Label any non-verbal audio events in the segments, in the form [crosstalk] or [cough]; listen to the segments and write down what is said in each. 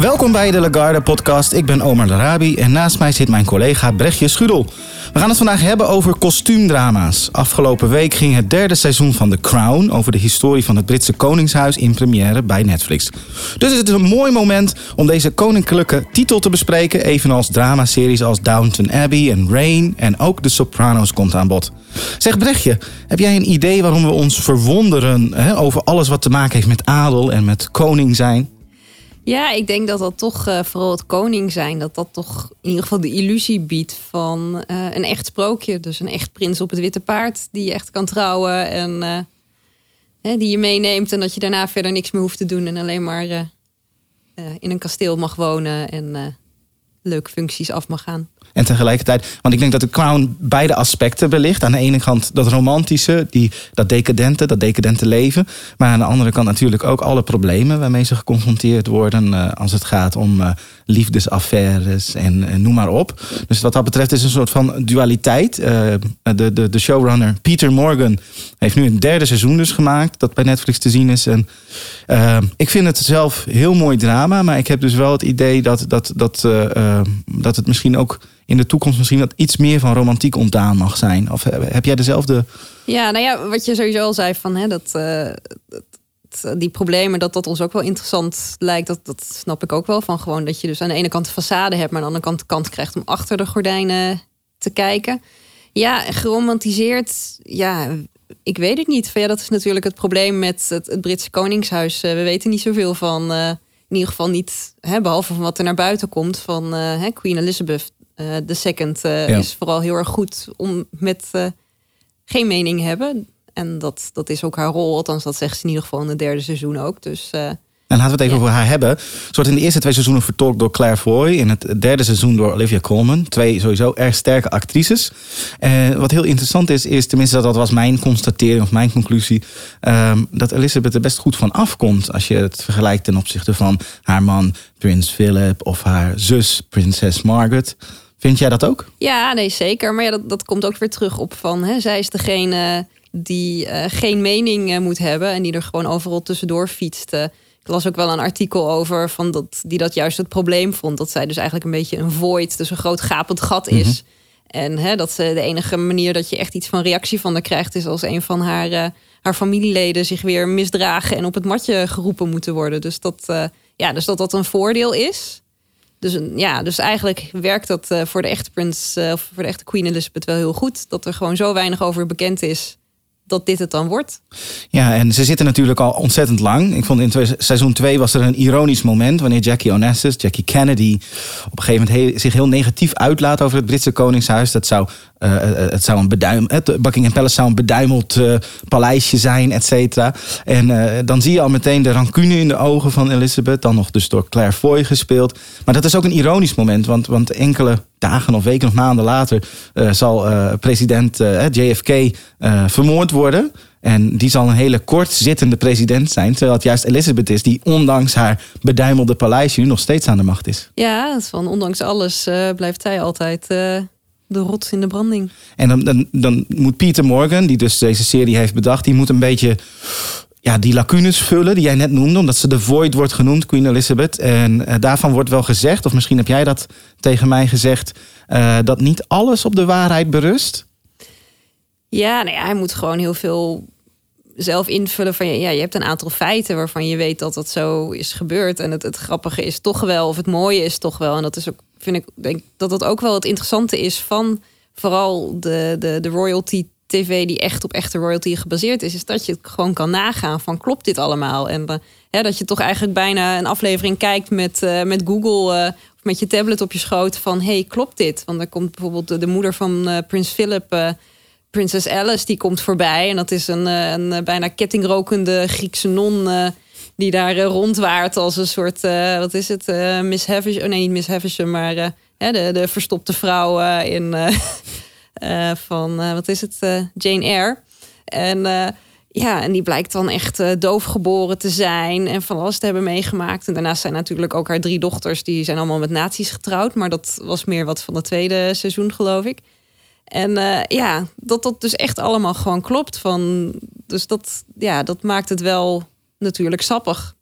Welkom bij de Lagarde podcast. Ik ben Omar Larabi en naast mij zit mijn collega Brechtje Schudel. We gaan het vandaag hebben over kostuumdrama's. Afgelopen week ging het derde seizoen van The Crown over de historie van het Britse Koningshuis in première bij Netflix. Dus het is een mooi moment om deze koninklijke titel te bespreken, evenals dramaseries als Downton Abbey en Rain en ook The Sopranos komt aan bod. Zeg Brechtje, heb jij een idee waarom we ons verwonderen hè, over alles wat te maken heeft met adel en met koning zijn? Ja, ik denk dat dat toch uh, vooral het koning zijn, dat dat toch in ieder geval de illusie biedt van uh, een echt sprookje. Dus een echt prins op het witte paard die je echt kan trouwen en uh, hè, die je meeneemt en dat je daarna verder niks meer hoeft te doen en alleen maar in een kasteel mag wonen en leuke functies af mag gaan. En tegelijkertijd, want ik denk dat de Crown beide aspecten belicht. Aan de ene kant dat romantische, die, dat decadente, dat decadente leven. Maar aan de andere kant natuurlijk ook alle problemen waarmee ze geconfronteerd worden. Uh, als het gaat om uh, liefdesaffaires en noem maar op. Dus wat dat betreft is een soort van dualiteit. de, de, de showrunner Peter Morgan heeft nu een derde seizoen dus gemaakt. Dat bij Netflix te zien is. En ik vind het zelf heel mooi drama. Maar ik heb dus wel het idee dat, dat, dat, dat het misschien ook in de toekomst misschien wat iets meer van romantiek ontdaan mag zijn? Of heb jij dezelfde. Ja, nou ja, wat je sowieso al zei van hè, dat, uh, dat, die problemen, dat dat ons ook wel interessant lijkt. Dat, dat snap ik ook wel van gewoon dat je dus aan de ene kant de façade hebt, maar aan de andere kant de kant krijgt om achter de gordijnen te kijken. Ja, geromantiseerd, ja, ik weet het niet. Van, ja, dat is natuurlijk het probleem met het, Britse Koningshuis. Uh, we weten niet zoveel van. Uh, in ieder geval niet, hè, behalve van wat er naar buiten komt van Queen Elizabeth uh, de second uh, ja. is vooral heel erg goed om met uh, geen mening hebben. En dat, dat is ook haar rol. Althans, dat zegt ze in ieder geval in het derde seizoen ook. Dus en laten we het even ja. over haar hebben. Ze wordt in de eerste twee seizoenen vertolkt door Claire Foy. In het derde seizoen door Olivia Colman. Twee sowieso erg sterke actrices. Wat heel interessant is, is tenminste dat was mijn constatering of mijn conclusie. Um, dat Elizabeth er best goed van afkomt. Als je het vergelijkt ten opzichte van haar man Prins Philip of haar zus Prinses Margaret. Vind jij dat ook? Ja, nee, zeker. Maar ja, dat, dat komt ook weer terug op van... Hè, zij is degene die uh, geen mening uh, moet hebben... en die er gewoon overal tussendoor fietst. Uh, ik las ook wel een artikel over van dat, die dat juist het probleem vond. Dat zij dus eigenlijk een beetje een void, dus een groot gapend gat is. Mm -hmm. En hè, dat ze de enige manier dat je echt iets van reactie van haar krijgt... is als een van haar, haar familieleden zich weer misdragen... en op het matje geroepen moeten worden. Dus dat, ja, dus dat dat een voordeel is... Dus, ja, dus eigenlijk werkt dat uh, voor de echte prins, uh, of voor de echte Queen Elizabeth wel heel goed. Dat er gewoon zo weinig over bekend is dat dit het dan wordt. Ja, en ze zitten natuurlijk al ontzettend lang. Ik vond in seizoen 2 was er een ironisch moment wanneer Jackie Onassis, Jackie Kennedy, op een gegeven moment heel, zich heel negatief uitlaat over het Britse Koningshuis. Dat zou, uh, het zou een beduim, het Buckingham Palace zou een beduimeld paleisje zijn, et cetera. En dan zie je al meteen de rancune in de ogen van Elizabeth, dan nog dus door Claire Foy gespeeld. Maar dat is ook een ironisch moment, want, want enkele dagen of weken of maanden later zal president JFK vermoord worden. En die zal een hele kort zittende president zijn. Terwijl het juist Elizabeth is die ondanks haar beduimelde paleisje nu nog steeds aan de macht is. Ja, van ondanks alles blijft zij altijd de rots in de branding. En dan, dan, dan moet Peter Morgan, die dus deze serie heeft bedacht, die moet een beetje ja, die lacunes vullen die jij net noemde, omdat ze de void wordt genoemd, Queen Elizabeth. En uh, daarvan wordt wel gezegd, of misschien heb jij dat tegen mij gezegd, uh, dat niet alles op de waarheid berust. Ja, nou ja, hij moet gewoon heel veel zelf invullen van ja, je hebt een aantal feiten waarvan je weet dat dat zo is gebeurd. En het, het grappige is toch wel, of het mooie is toch wel. En dat is ook, vind ik, denk dat dat ook wel het interessante is van vooral de, de, de royalty tv die echt op echte royalty gebaseerd is, is dat je het gewoon kan nagaan van klopt dit allemaal? En ja, dat je toch eigenlijk bijna een aflevering kijkt met, uh, met Google uh, of met je tablet op je schoot van hey, klopt dit? Want dan komt bijvoorbeeld de, de moeder van Prins Philip, Prinses Alice, die komt voorbij. En dat is een, een bijna kettingrokende Griekse non die daar rondwaart als een soort, wat is het, Miss Havisham, oh nee, niet Miss Havisham, maar de, de verstopte vrouw in... [laughs] Van, wat is het, Jane Eyre. En eh, ja, en die blijkt dan echt uh, doof geboren te zijn en van alles te hebben meegemaakt. En daarnaast zijn natuurlijk ook haar drie dochters, die zijn allemaal met nazi's getrouwd. Maar dat was meer wat van het tweede seizoen, geloof ik. En uh, ja, dat dat dus echt allemaal gewoon klopt. Van, dus dat, ja, dat maakt het wel natuurlijk sappig.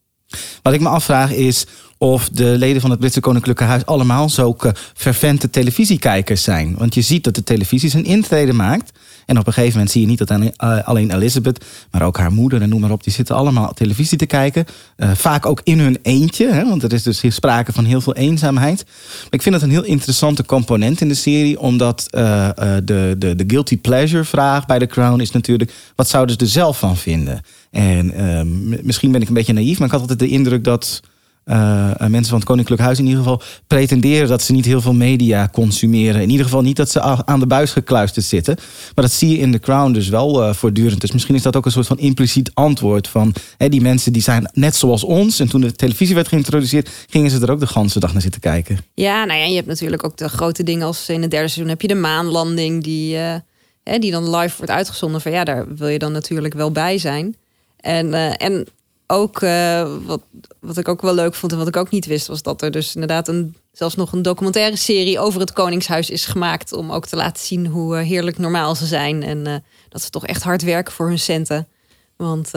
Wat ik me afvraag is of de leden van het Britse Koninklijke Huis allemaal zulke vervente televisiekijkers zijn. Want je ziet dat de televisie zijn intrede maakt. En op een gegeven moment zie je niet dat eh, alleen Elizabeth, maar ook haar moeder en noem maar op, die zitten allemaal televisie te kijken. Uh, vaak ook in hun eentje, hè, want er is dus hier sprake van heel veel eenzaamheid. Maar ik vind het een heel interessante component in de serie, omdat uh, de, de, de guilty pleasure vraag bij The Crown is natuurlijk, wat zouden ze er zelf van vinden? En ehm, misschien ben ik een beetje naïef, maar ik had altijd de indruk dat uh, mensen van het Koninklijk Huis in ieder geval pretenderen dat ze niet heel veel media consumeren. In ieder geval niet dat ze aan de buis gekluisterd zitten. Maar dat zie je in The Crown dus wel uh, voortdurend. Dus misschien is dat ook een soort van impliciet antwoord van hè, die mensen die zijn net zoals ons. En toen de televisie werd geïntroduceerd, gingen ze er ook de ganse dag naar zitten kijken. Ja, nou ja, je hebt natuurlijk ook de grote dingen als in het derde seizoen heb je de maanlanding die, uh, hè, die dan live wordt uitgezonden. Van ja, daar wil je dan natuurlijk wel bij zijn. En, en ook uh, wat, wat ik ook wel leuk vond en wat ik ook niet wist, was dat er dus inderdaad een, zelfs nog een documentaire serie over het Koningshuis is gemaakt. Om ook te laten zien hoe uh, heerlijk normaal ze zijn. En uh, dat ze toch echt hard werken voor hun centen. Want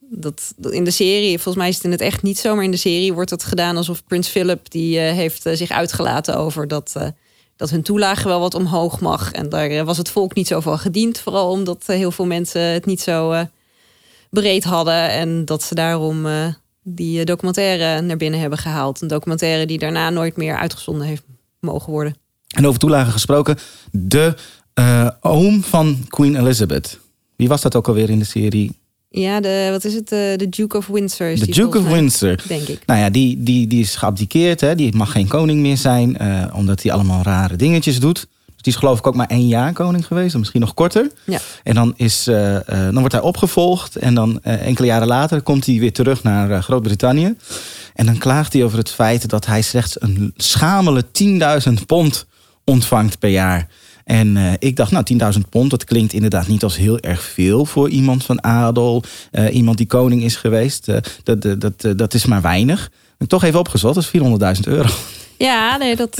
dat, in de serie, volgens mij is het in het echt niet zo, maar in de serie wordt het gedaan alsof Prins Philip die heeft zich uitgelaten over dat. dat hun toelage wel wat omhoog mag. En daar was het volk niet zo van gediend. Vooral omdat heel veel mensen het niet zo breed hadden. En dat ze daarom uh, die documentaire naar binnen hebben gehaald. Een documentaire die daarna nooit meer uitgezonden heeft mogen worden. En over toelagen gesproken, de uh, oom van Queen Elizabeth. Wie was dat ook alweer in de serie? Ja, de, wat is het? De, Duke of Windsor. De Duke of Windsor. Denk ik. Nou ja, die, die, die is geabdiceerd. Hè? Die mag geen koning meer zijn. Uh, omdat hij allemaal rare dingetjes doet. Die is geloof ik ook maar één jaar koning geweest, misschien nog korter. Ja. En dan, is, uh, uh, dan wordt hij opgevolgd. En dan uh, enkele jaren later komt hij weer terug naar Groot-Brittannië. En dan klaagt hij over het feit dat hij slechts een schamele 10.000 pond ontvangt per jaar. En uh, ik dacht, nou, 10.000 pond, dat klinkt inderdaad niet als heel erg veel voor iemand van adel. Uh, iemand die koning is geweest. Uh, dat, dat, dat, dat is maar weinig. Ik toch even opgezocht, dat is 400.000 euro. Ja, nee, dat,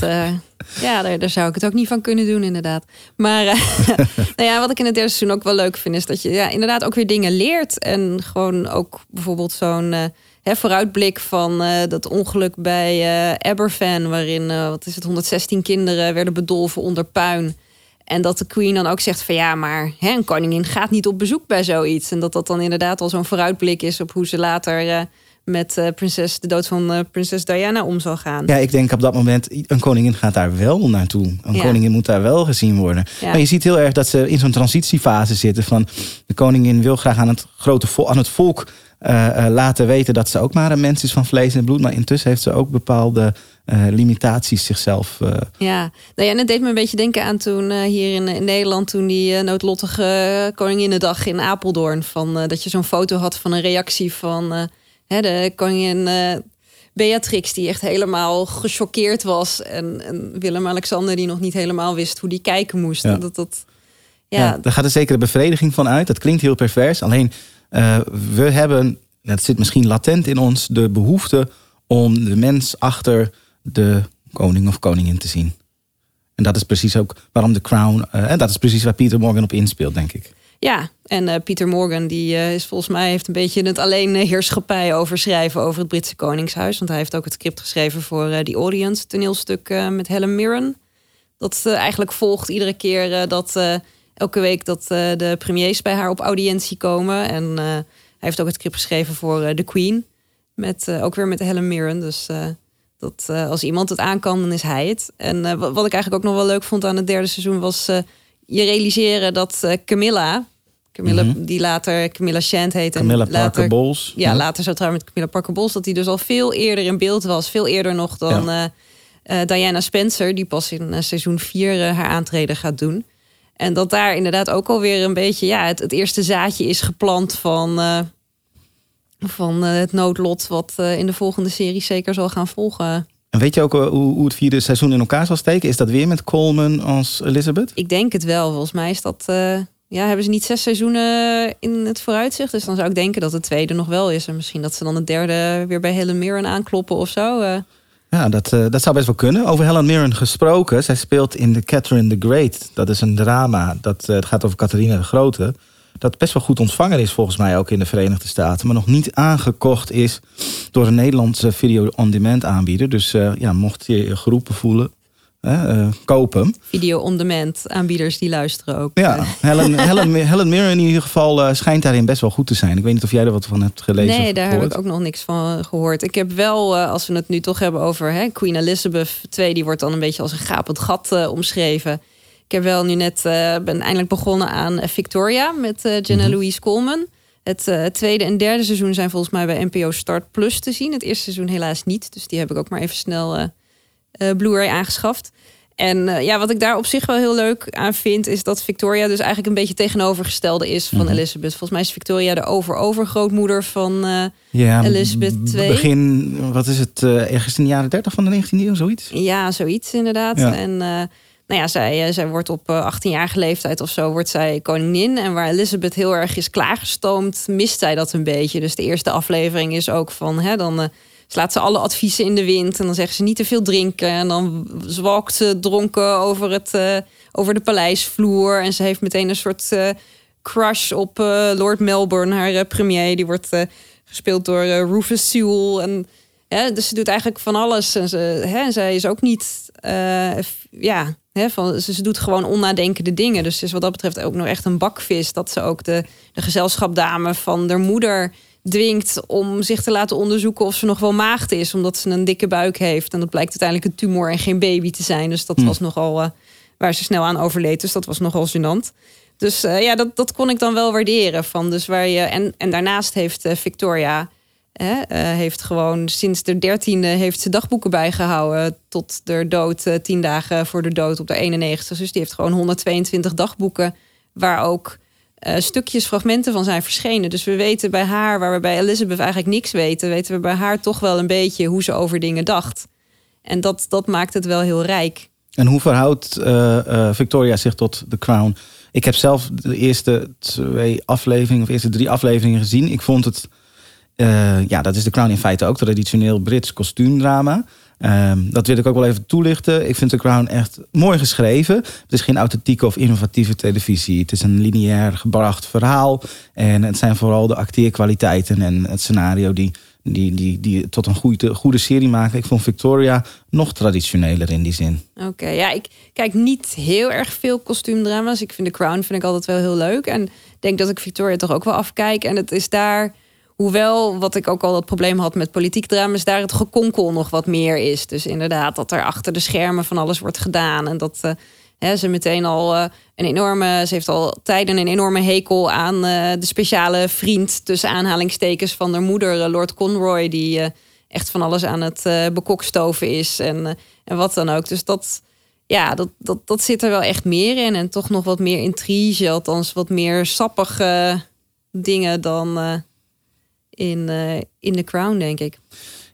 ja daar, zou ik het ook niet van kunnen doen, inderdaad. Maar uh, [laughs] nou ja, wat ik in het derde seizoen ook wel leuk vind, is dat je ja, inderdaad ook weer dingen leert. En gewoon ook bijvoorbeeld zo'n hè, vooruitblik van dat ongeluk bij Aberfan, waarin wat is het, 116 kinderen werden bedolven onder puin. En dat de Queen dan ook zegt van ja, maar hè, een koningin gaat niet op bezoek bij zoiets. En dat dat dan inderdaad al zo'n vooruitblik is op hoe ze later met uh, prinses, de dood van uh, prinses Diana om zal gaan. Ja, ik denk op dat moment, een koningin gaat daar wel naartoe. Een ja. koningin moet daar wel gezien worden. Ja. Maar je ziet heel erg dat ze in zo'n transitiefase zitten van de koningin wil graag aan het grote volk, aan het volk uh, laten weten dat ze ook maar een mens is van vlees en bloed. Maar intussen heeft ze ook bepaalde limitaties zichzelf. Ja, nou ja, en het deed me een beetje denken aan toen hier in, in, Nederland, toen die noodlottige Koninginnedag in Apeldoorn. Van, dat je zo'n foto had van een reactie van Hè, de koningin uh, Beatrix, die echt helemaal gechoqueerd was. En, en Willem-Alexander, die nog niet helemaal wist hoe die kijken moest. Ja. Dat, dat, ja. ja. daar gaat een zekere bevrediging van uit. Dat klinkt heel pervers. Alleen, uh, we hebben, dat zit misschien latent in ons, de behoefte om de mens achter de koning of koningin te zien. En dat is precies ook waarom de Crown, uh, en dat is precies waar Peter Morgan op inspeelt, denk ik. Ja, en uh, Pieter Morgan die uh, is volgens mij heeft een beetje het alleen heerschappij over schrijven over het Britse Koningshuis. Want hij heeft ook het script geschreven voor uh, The Audience, toneelstuk met Helen Mirren. Dat eigenlijk volgt iedere keer dat elke week dat de premiers bij haar op audiëntie komen. En hij heeft ook het script geschreven voor The Queen. Met, ook weer met Helen Mirren. Dus dat als iemand het aan kan, dan is hij het. En wat ik eigenlijk ook nog wel leuk vond aan het derde seizoen was je realiseren dat Camilla, Camilla, mm -hmm. die later Camilla Shand heet. Camilla en later, Parker Bowles. Ja, ja, later zo trouwens met Camilla Parker Bowles. Dat die dus al veel eerder in beeld was. Veel eerder nog dan ja. uh, uh, Diana Spencer. Die pas in seizoen 4 haar aantreden gaat doen. En dat daar inderdaad ook alweer een beetje... Ja, het, het eerste zaadje is geplant van, van het noodlot... wat in de volgende serie zeker zal gaan volgen. En weet je ook hoe, hoe het vierde seizoen in elkaar zal steken? Is dat weer met Coleman als Elizabeth? Ik denk het wel. Volgens mij is dat ja, hebben ze niet zes seizoenen in het vooruitzicht. Dus dan zou ik denken dat het tweede nog wel is. En misschien dat ze dan het derde weer bij Helen Mirren aankloppen of zo. eh. Ja, dat, eh, dat zou best wel kunnen. Over Helen Mirren gesproken. Zij speelt in The Catherine the Great. Dat is een drama. Dat eh, het gaat over Catharina de Grote. Dat best wel goed ontvangen is volgens mij ook in de Verenigde Staten. Maar nog niet aangekocht is door een Nederlandse video-on-demand aanbieder. Dus eh, ja, mocht je je geroepen voelen, eh, koop hem. Video-on-demand aanbieders die luisteren ook. Ja, Helen, [laughs] Helen, Helen Mirren in ieder geval eh, schijnt daarin best wel goed te zijn. Ik weet niet of jij er wat van hebt gelezen Nee, daar heb ik ook nog niks van gehoord. Ik heb wel, als we het nu toch hebben over hè, Queen Elizabeth II, die wordt dan een beetje als een gapend gat omschreven. Ik heb wel nu net, eh, ben eindelijk begonnen aan eh, Victoria met eh Jenna Mhm. Louise Coleman. Het tweede en derde seizoen zijn volgens mij bij NPO Start Plus te zien. Het eerste seizoen helaas niet, dus die heb ik ook maar even snel Blu-ray aangeschaft. En ja, wat ik daar op zich wel heel leuk aan vind, is dat Victoria dus eigenlijk een beetje tegenovergestelde is van Mhm. Elizabeth. Volgens mij is Victoria de over-overgrootmoeder van eh, Ja, Elizabeth II. Begin, wat is het, ergens in de jaren 30 van de 19e eeuw, zoiets? Ja, zoiets inderdaad. Ja. En eh, nou ja, zij, eh, zij wordt op eh, 18-jarige leeftijd of zo wordt zij koningin. En waar Elizabeth heel erg is klaargestoomd, mist zij dat een beetje. Dus de eerste aflevering is ook van, hè, dan eh, slaat ze alle adviezen in de wind. En dan zeggen ze niet te veel drinken. En dan zwalkt ze dronken over, het, eh, over de paleisvloer. En ze heeft meteen een soort eh, crush op eh, Lord Melbourne, haar eh, premier. Die wordt eh, gespeeld door eh, Rufus Sewell. En dus ze doet eigenlijk van alles. En ze, hè, zij is ook niet, eh, ja, van, ze, ze doet gewoon onnadenkende dingen. Dus is wat dat betreft ook nog echt een bakvis. Dat ze ook de, de gezelschapdame van haar moeder dwingt om zich te laten onderzoeken of ze nog wel maagd is, omdat ze een dikke buik heeft. En dat blijkt uiteindelijk een tumor en geen baby te zijn. Dus dat was nogal eh, waar ze snel aan overleed. Dus dat was nogal gênant. Dus eh, ja, dat, dat kon ik dan wel waarderen. Van, dus waar je, en, en daarnaast heeft eh, Victoria eh, heeft gewoon sinds de dertiende heeft ze dagboeken bijgehouden tot de dood, eh, tien dagen voor de dood op de 91. Dus die heeft gewoon 122 dagboeken waar ook eh, stukjes, fragmenten van zijn verschenen. Dus we weten bij haar, waar we bij Elizabeth eigenlijk niks weten, weten we bij haar toch wel een beetje hoe ze over dingen dacht. En dat, dat maakt het wel heel rijk. En hoe verhoudt Victoria zich tot The Crown? Ik heb zelf de eerste twee afleveringen, of eerste drie afleveringen gezien. Ik vond het, eh, ja, dat is The Crown in feite ook, traditioneel Brits kostuumdrama. Ehm, dat wil ik ook wel even toelichten. Ik vind The Crown echt mooi geschreven. Het is geen authentieke of innovatieve televisie. Het is een lineair gebracht verhaal. En het zijn vooral de acteerkwaliteiten en het scenario die, die, die, die tot een goede, goede serie maken. Ik vond Victoria nog traditioneler in die zin. Oké, ja, ik kijk niet heel erg veel kostuumdrama's. Ik vind The Crown vind ik altijd wel heel leuk. En denk dat ik Victoria toch ook wel afkijk. En het is daar, hoewel wat ik ook al dat probleem had met politiek drama's, daar het gekonkel nog wat meer is. Dus inderdaad, dat er achter de schermen van alles wordt gedaan. En dat eh, hè, ze meteen al eh, een enorme, ze heeft al tijden een enorme hekel aan eh, de speciale vriend tussen aanhalingstekens van haar moeder, Lord Conroy, die echt van alles aan het bekokstoven is en, en wat dan ook. Dus dat, ja, dat, dat, dat zit er wel echt meer in. En toch nog wat meer intrige, althans wat meer sappige dingen dan in, eh, in The Crown, denk ik.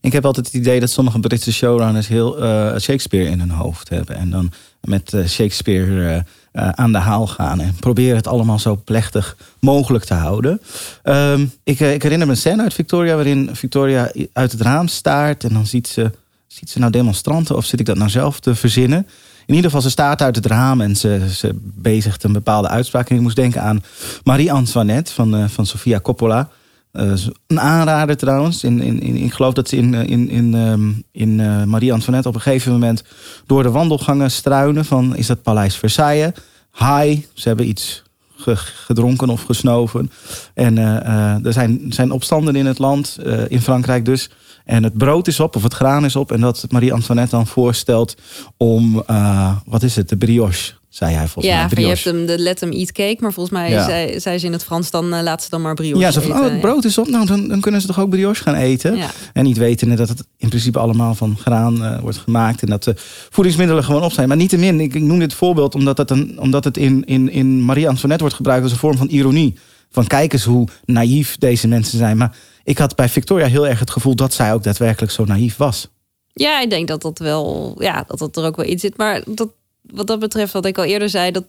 Ik heb altijd het idee dat sommige Britse showrunners heel eh, Shakespeare in hun hoofd hebben. En dan met eh, Shakespeare aan de haal gaan. En proberen het allemaal zo plechtig mogelijk te houden. Ehm, ik, ik herinner me een scène uit Victoria waarin Victoria uit het raam staart. En dan ziet ze, ziet ze nou demonstranten of zit ik dat nou zelf te verzinnen? In ieder geval, ze staat uit het raam en ze, ze bezigt een bepaalde uitspraak. En ik moest denken aan Marie-Antoinette van, eh, van Sofia Coppola. Eh, een aanrader trouwens. In, in, in, ik geloof dat ze in, in, in, ehm, in eh, Marie-Antoinette op een gegeven moment door de wandelgangen struinen van is dat Paleis Versailles. Hi, ze hebben iets ge- gedronken of gesnoven. En eh, eh, er zijn, zijn opstanden in het land, eh, in Frankrijk dus. En het brood is op, of het graan is op. En dat Marie-Antoinette dan voorstelt om, eh, wat is het, de brioche, zei hij volgens ja, mij. van je hebt hem de let hem eat cake, maar volgens mij Ja. zei, zei ze in het Frans dan eh, laat ze dan maar brioche Ja, zo van, oh, het brood is op. Nou, dan, dan kunnen ze toch ook brioche gaan eten. Ja. En niet wetende dat het in principe allemaal van graan eh, wordt gemaakt. En dat de voedingsmiddelen gewoon op zijn. Maar niettemin, ik, ik noem dit voorbeeld omdat het, een, omdat het in, in, in Marie-Antoinette wordt gebruikt als een vorm van ironie. Van kijk eens hoe naïef deze mensen zijn. Maar ik had bij Victoria heel erg het gevoel dat zij ook daadwerkelijk zo naïef was. Ja, ik denk dat dat wel, ja, dat dat er ook wel in zit. Maar dat, wat dat betreft, wat ik al eerder zei, dat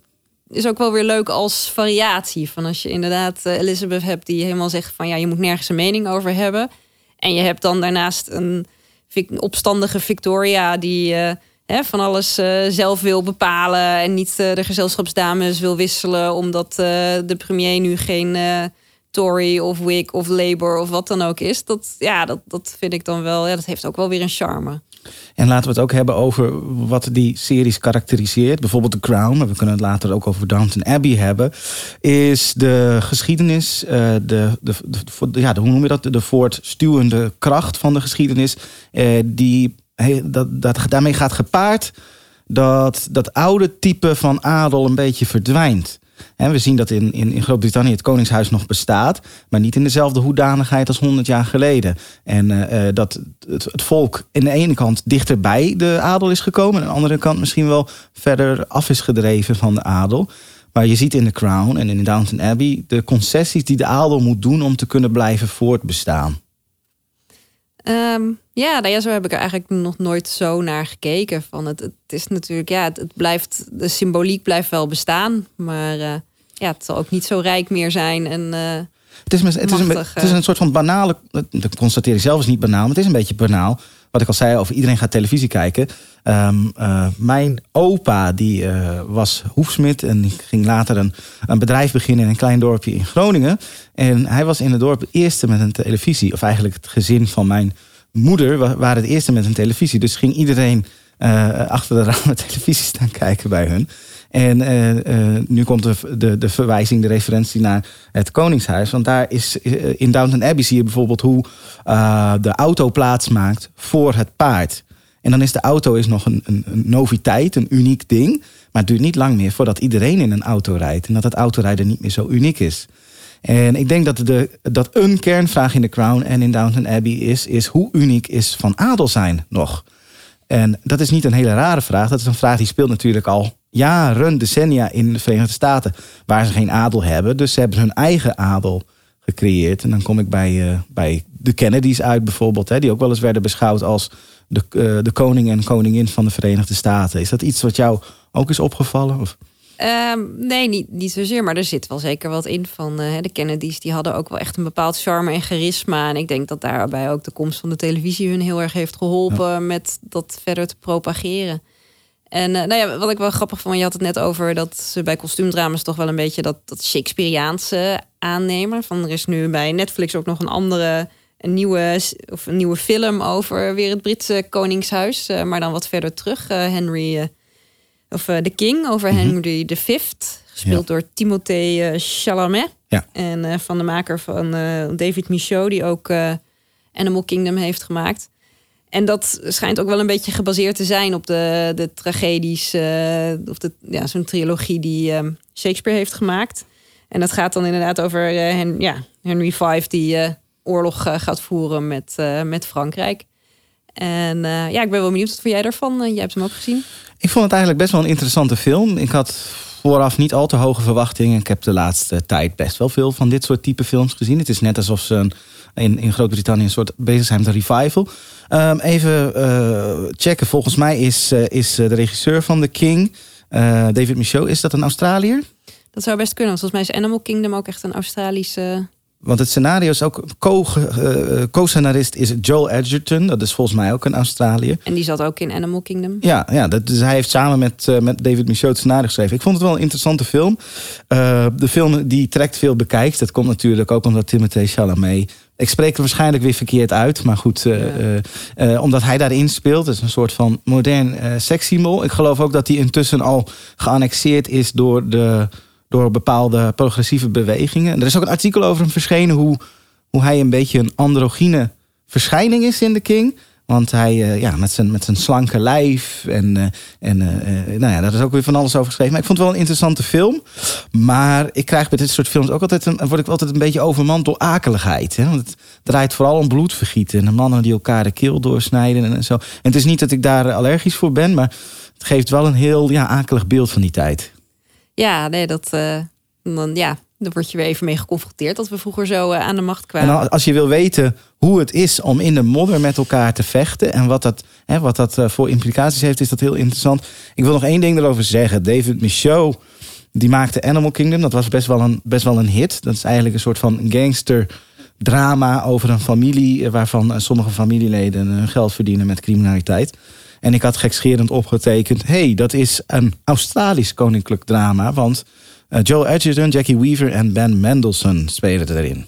is ook wel weer leuk als variatie. Van als je inderdaad eh, Elizabeth hebt die helemaal zegt van ja, je moet nergens een mening over hebben. En je hebt dan daarnaast een opstandige Victoria die eh, hè, van alles eh, zelf wil bepalen en niet de gezelschapsdames wil wisselen omdat de premier nu geen Tory of Whig of Labour of wat dan ook is. Dat, ja, dat, dat vind ik dan wel, ja, dat heeft ook wel weer een charme. En laten we het ook hebben over wat die series karakteriseert. Bijvoorbeeld The Crown, maar we kunnen het later ook over Downton Abbey hebben. Is de geschiedenis, eh, de, de, de, ja, hoe noem je dat? De voortstuwende kracht van de geschiedenis. eh, die, dat, daarmee gaat gepaard dat dat oude type van adel een beetje verdwijnt. Hè, we zien dat in, in, in Groot-Brittannië het Koningshuis nog bestaat, maar niet in dezelfde hoedanigheid als 100 jaar geleden. En eh, eh, dat het, het volk aan de ene kant dichter bij de adel is gekomen, en aan de andere kant misschien wel verder af is gedreven van de adel. Maar je ziet in The Crown en in Downton Abbey de concessies die de adel moet doen om te kunnen blijven voortbestaan. Ehm, ja, nou ja, zo heb ik er eigenlijk nog nooit zo naar gekeken. Van het, het is natuurlijk, ja, het, het blijft, de symboliek blijft wel bestaan, maar eh, ja, het zal ook niet zo rijk meer zijn. En eh, Het is, het, is een, het is eh. een soort van banale. Dat constateer ik zelf is niet banaal, maar het is een beetje banaal. Wat ik al zei over iedereen gaat televisie kijken. Ehm, eh, mijn opa die eh, was hoefsmid en ging later een, een bedrijf beginnen in een klein dorpje in Groningen. En hij was in het dorp het eerste met een televisie. Of eigenlijk het gezin van mijn moeder wa- waren het eerste met een televisie. Dus ging iedereen eh, achter de ramen [laughs] televisie staan kijken bij hun. En eh, eh, nu komt de, de, de verwijzing, de referentie naar het Koningshuis. Want daar is eh, in Downton Abbey zie je bijvoorbeeld hoe de auto plaats maakt voor het paard. En dan is de auto is nog een, een, een noviteit, een uniek ding. Maar het duurt niet lang meer voordat iedereen in een auto rijdt. En dat het autorijden niet meer zo uniek is. En ik denk dat, de, dat een kernvraag in The Crown en in Downton Abbey is... is hoe uniek is van adel zijn nog? En dat is niet een hele rare vraag. Dat is een vraag die speelt natuurlijk al jaren, decennia in de Verenigde Staten. Waar ze geen adel hebben. Dus ze hebben hun eigen adel gecreëerd. En dan kom ik bij, eh, bij de Kennedys uit bijvoorbeeld. Hè, die ook wel eens werden beschouwd als de, eh, de koning en koningin van de Verenigde Staten. Is dat iets wat jou ook is opgevallen? Of? Ehm, nee, niet, niet zozeer, maar er zit wel zeker wat in van eh, de Kennedys. Die hadden ook wel echt een bepaald charme en charisma. En ik denk dat daarbij ook de komst van de televisie hun heel erg heeft geholpen met dat verder te propageren. En eh, nou ja, wat ik wel grappig vond, je had het net over dat ze bij kostuumdramas toch wel een beetje dat, dat Shakespeareaanse aannemen. Van er is nu bij Netflix ook nog een andere, een nieuwe, of een nieuwe film over weer het Britse Koningshuis. eh, maar dan wat verder terug. eh, Henry, of The King, over Henry V. Gespeeld door Timothée Chalamet. Ja. En van de maker van David Michaud, die ook Animal Kingdom heeft gemaakt. En dat schijnt ook wel een beetje gebaseerd te zijn op de, de tragedies, eh, of de, ja, zo'n trilogie die eh, Shakespeare heeft gemaakt. En dat gaat dan inderdaad over eh, ja, Henry V die eh, oorlog gaat voeren met, met Frankrijk. En ja, ik ben wel benieuwd wat vond jij daarvan. Jij hebt hem ook gezien. Ik vond het eigenlijk best wel een interessante film. Ik had vooraf niet al te hoge verwachtingen. Ik heb de laatste tijd best wel veel van dit soort type films gezien. Het is net alsof ze een, in, in Groot-Brittannië een soort bezig zijn met een revival. Ehm, even eh, checken. Volgens mij is, eh, is eh, de regisseur van The King, David Michaud, is dat een Australiër? Dat zou best kunnen. Volgens mij is Animal Kingdom ook echt een Australische... Want het scenario is ook. co- eh, Co-scenarist is Joel Edgerton. Dat is volgens mij ook een Australiër. En die zat ook in Animal Kingdom. Ja, ja dat, dus hij heeft samen met, eh, met David Michaud het scenario geschreven. Ik vond het wel een interessante film. Eh, de film die trekt veel bekijks. Dat komt natuurlijk ook omdat Timothée Chalamet... Ik spreek het waarschijnlijk weer verkeerd uit. Maar goed, eh, Ja. eh, eh, omdat hij daarin speelt. Het is een soort van modern eh sekssymbool. Ik geloof ook dat hij intussen al geannexeerd is door, de, door bepaalde progressieve bewegingen. Er is ook een artikel over hem verschenen... hoe, hoe hij een beetje een androgyne verschijning is in The King... Want hij, eh, ja, met zijn, met zijn slanke lijf en, eh, en eh, nou ja, daar is ook weer van alles over geschreven. Maar ik vond het wel een interessante film. Maar ik krijg bij dit soort films ook altijd een, word ik altijd een beetje overmand door akeligheid. Hè? Want het draait vooral om bloedvergieten en de mannen die elkaar de keel doorsnijden en zo. En het is niet dat ik daar allergisch voor ben, maar het geeft wel een heel ja, akelig beeld van die tijd. Ja, nee, dat... eh, dan, ja, daar word je weer even mee geconfronteerd... dat we vroeger zo eh, aan de macht En kwamen. al- als je wil weten hoe het is om in de modder met elkaar te vechten en wat dat, hè, wat dat eh, voor implicaties heeft, is dat heel interessant. Ik wil nog één ding erover zeggen. David Michaud Die maakte Animal Kingdom. Dat was best wel een, best wel een hit. Dat is eigenlijk een soort van gangster drama over een familie... waarvan sommige familieleden hun geld verdienen met criminaliteit. En ik had gekscherend opgetekend... hey, dat is een Australisch koninklijk drama. Want eh, Joe Edgerton, Jackie Weaver en Ben Mendelsohn spelen erin.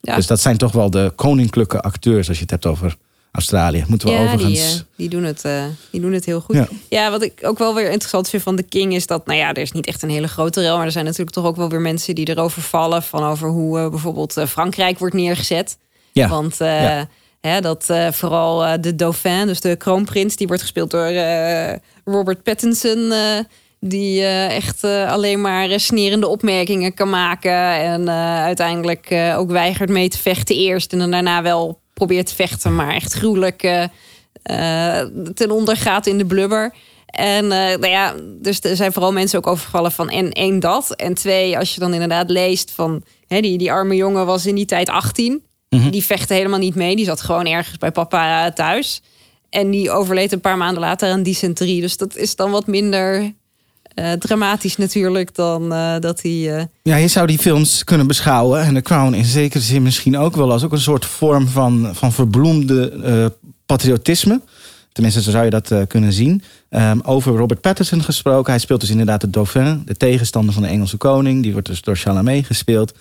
Ja. Dus dat zijn toch wel de koninklijke acteurs... als je het hebt over Australië. Moeten we ja, die, overigens... eh, die, doen het, eh, die doen het heel goed. Ja. Ja. wat ik ook wel weer interessant vind van The King is dat, nou ja, er is niet echt een hele grote rel, maar er zijn natuurlijk toch ook wel weer mensen die erover vallen van over hoe bijvoorbeeld Frankrijk wordt neergezet. Ja. Want Ja. Dat eh, vooral eh, de dauphin, dus de kroonprins, die wordt gespeeld door eh, Robert Pattinson. die echt alleen maar snerende opmerkingen kan maken. En uiteindelijk ook weigert mee te vechten eerst. En dan daarna wel probeert te vechten, maar echt gruwelijk ten onder gaat in de blubber. En nou ja, dus er zijn vooral mensen ook overgevallen van en één dat. En twee, als je dan inderdaad leest van hè, die, die arme jongen was in die tijd 18. Die vechtte helemaal niet mee. Die zat gewoon ergens bij papa thuis. En die overleed een paar maanden later aan dysenterie. Dus dat is dan wat minder eh, dramatisch natuurlijk dan eh, dat hij... eh, Ja, je zou die films kunnen beschouwen. En The Crown in zekere zin misschien ook wel als ook een soort vorm van, van verbloemde eh, patriotisme. Tenminste, zo zou je dat eh, kunnen zien. Ehm, over Robert Pattinson gesproken. Hij speelt dus inderdaad de Dauphin, de tegenstander van de Engelse koning. Die wordt dus door Chalamet gespeeld.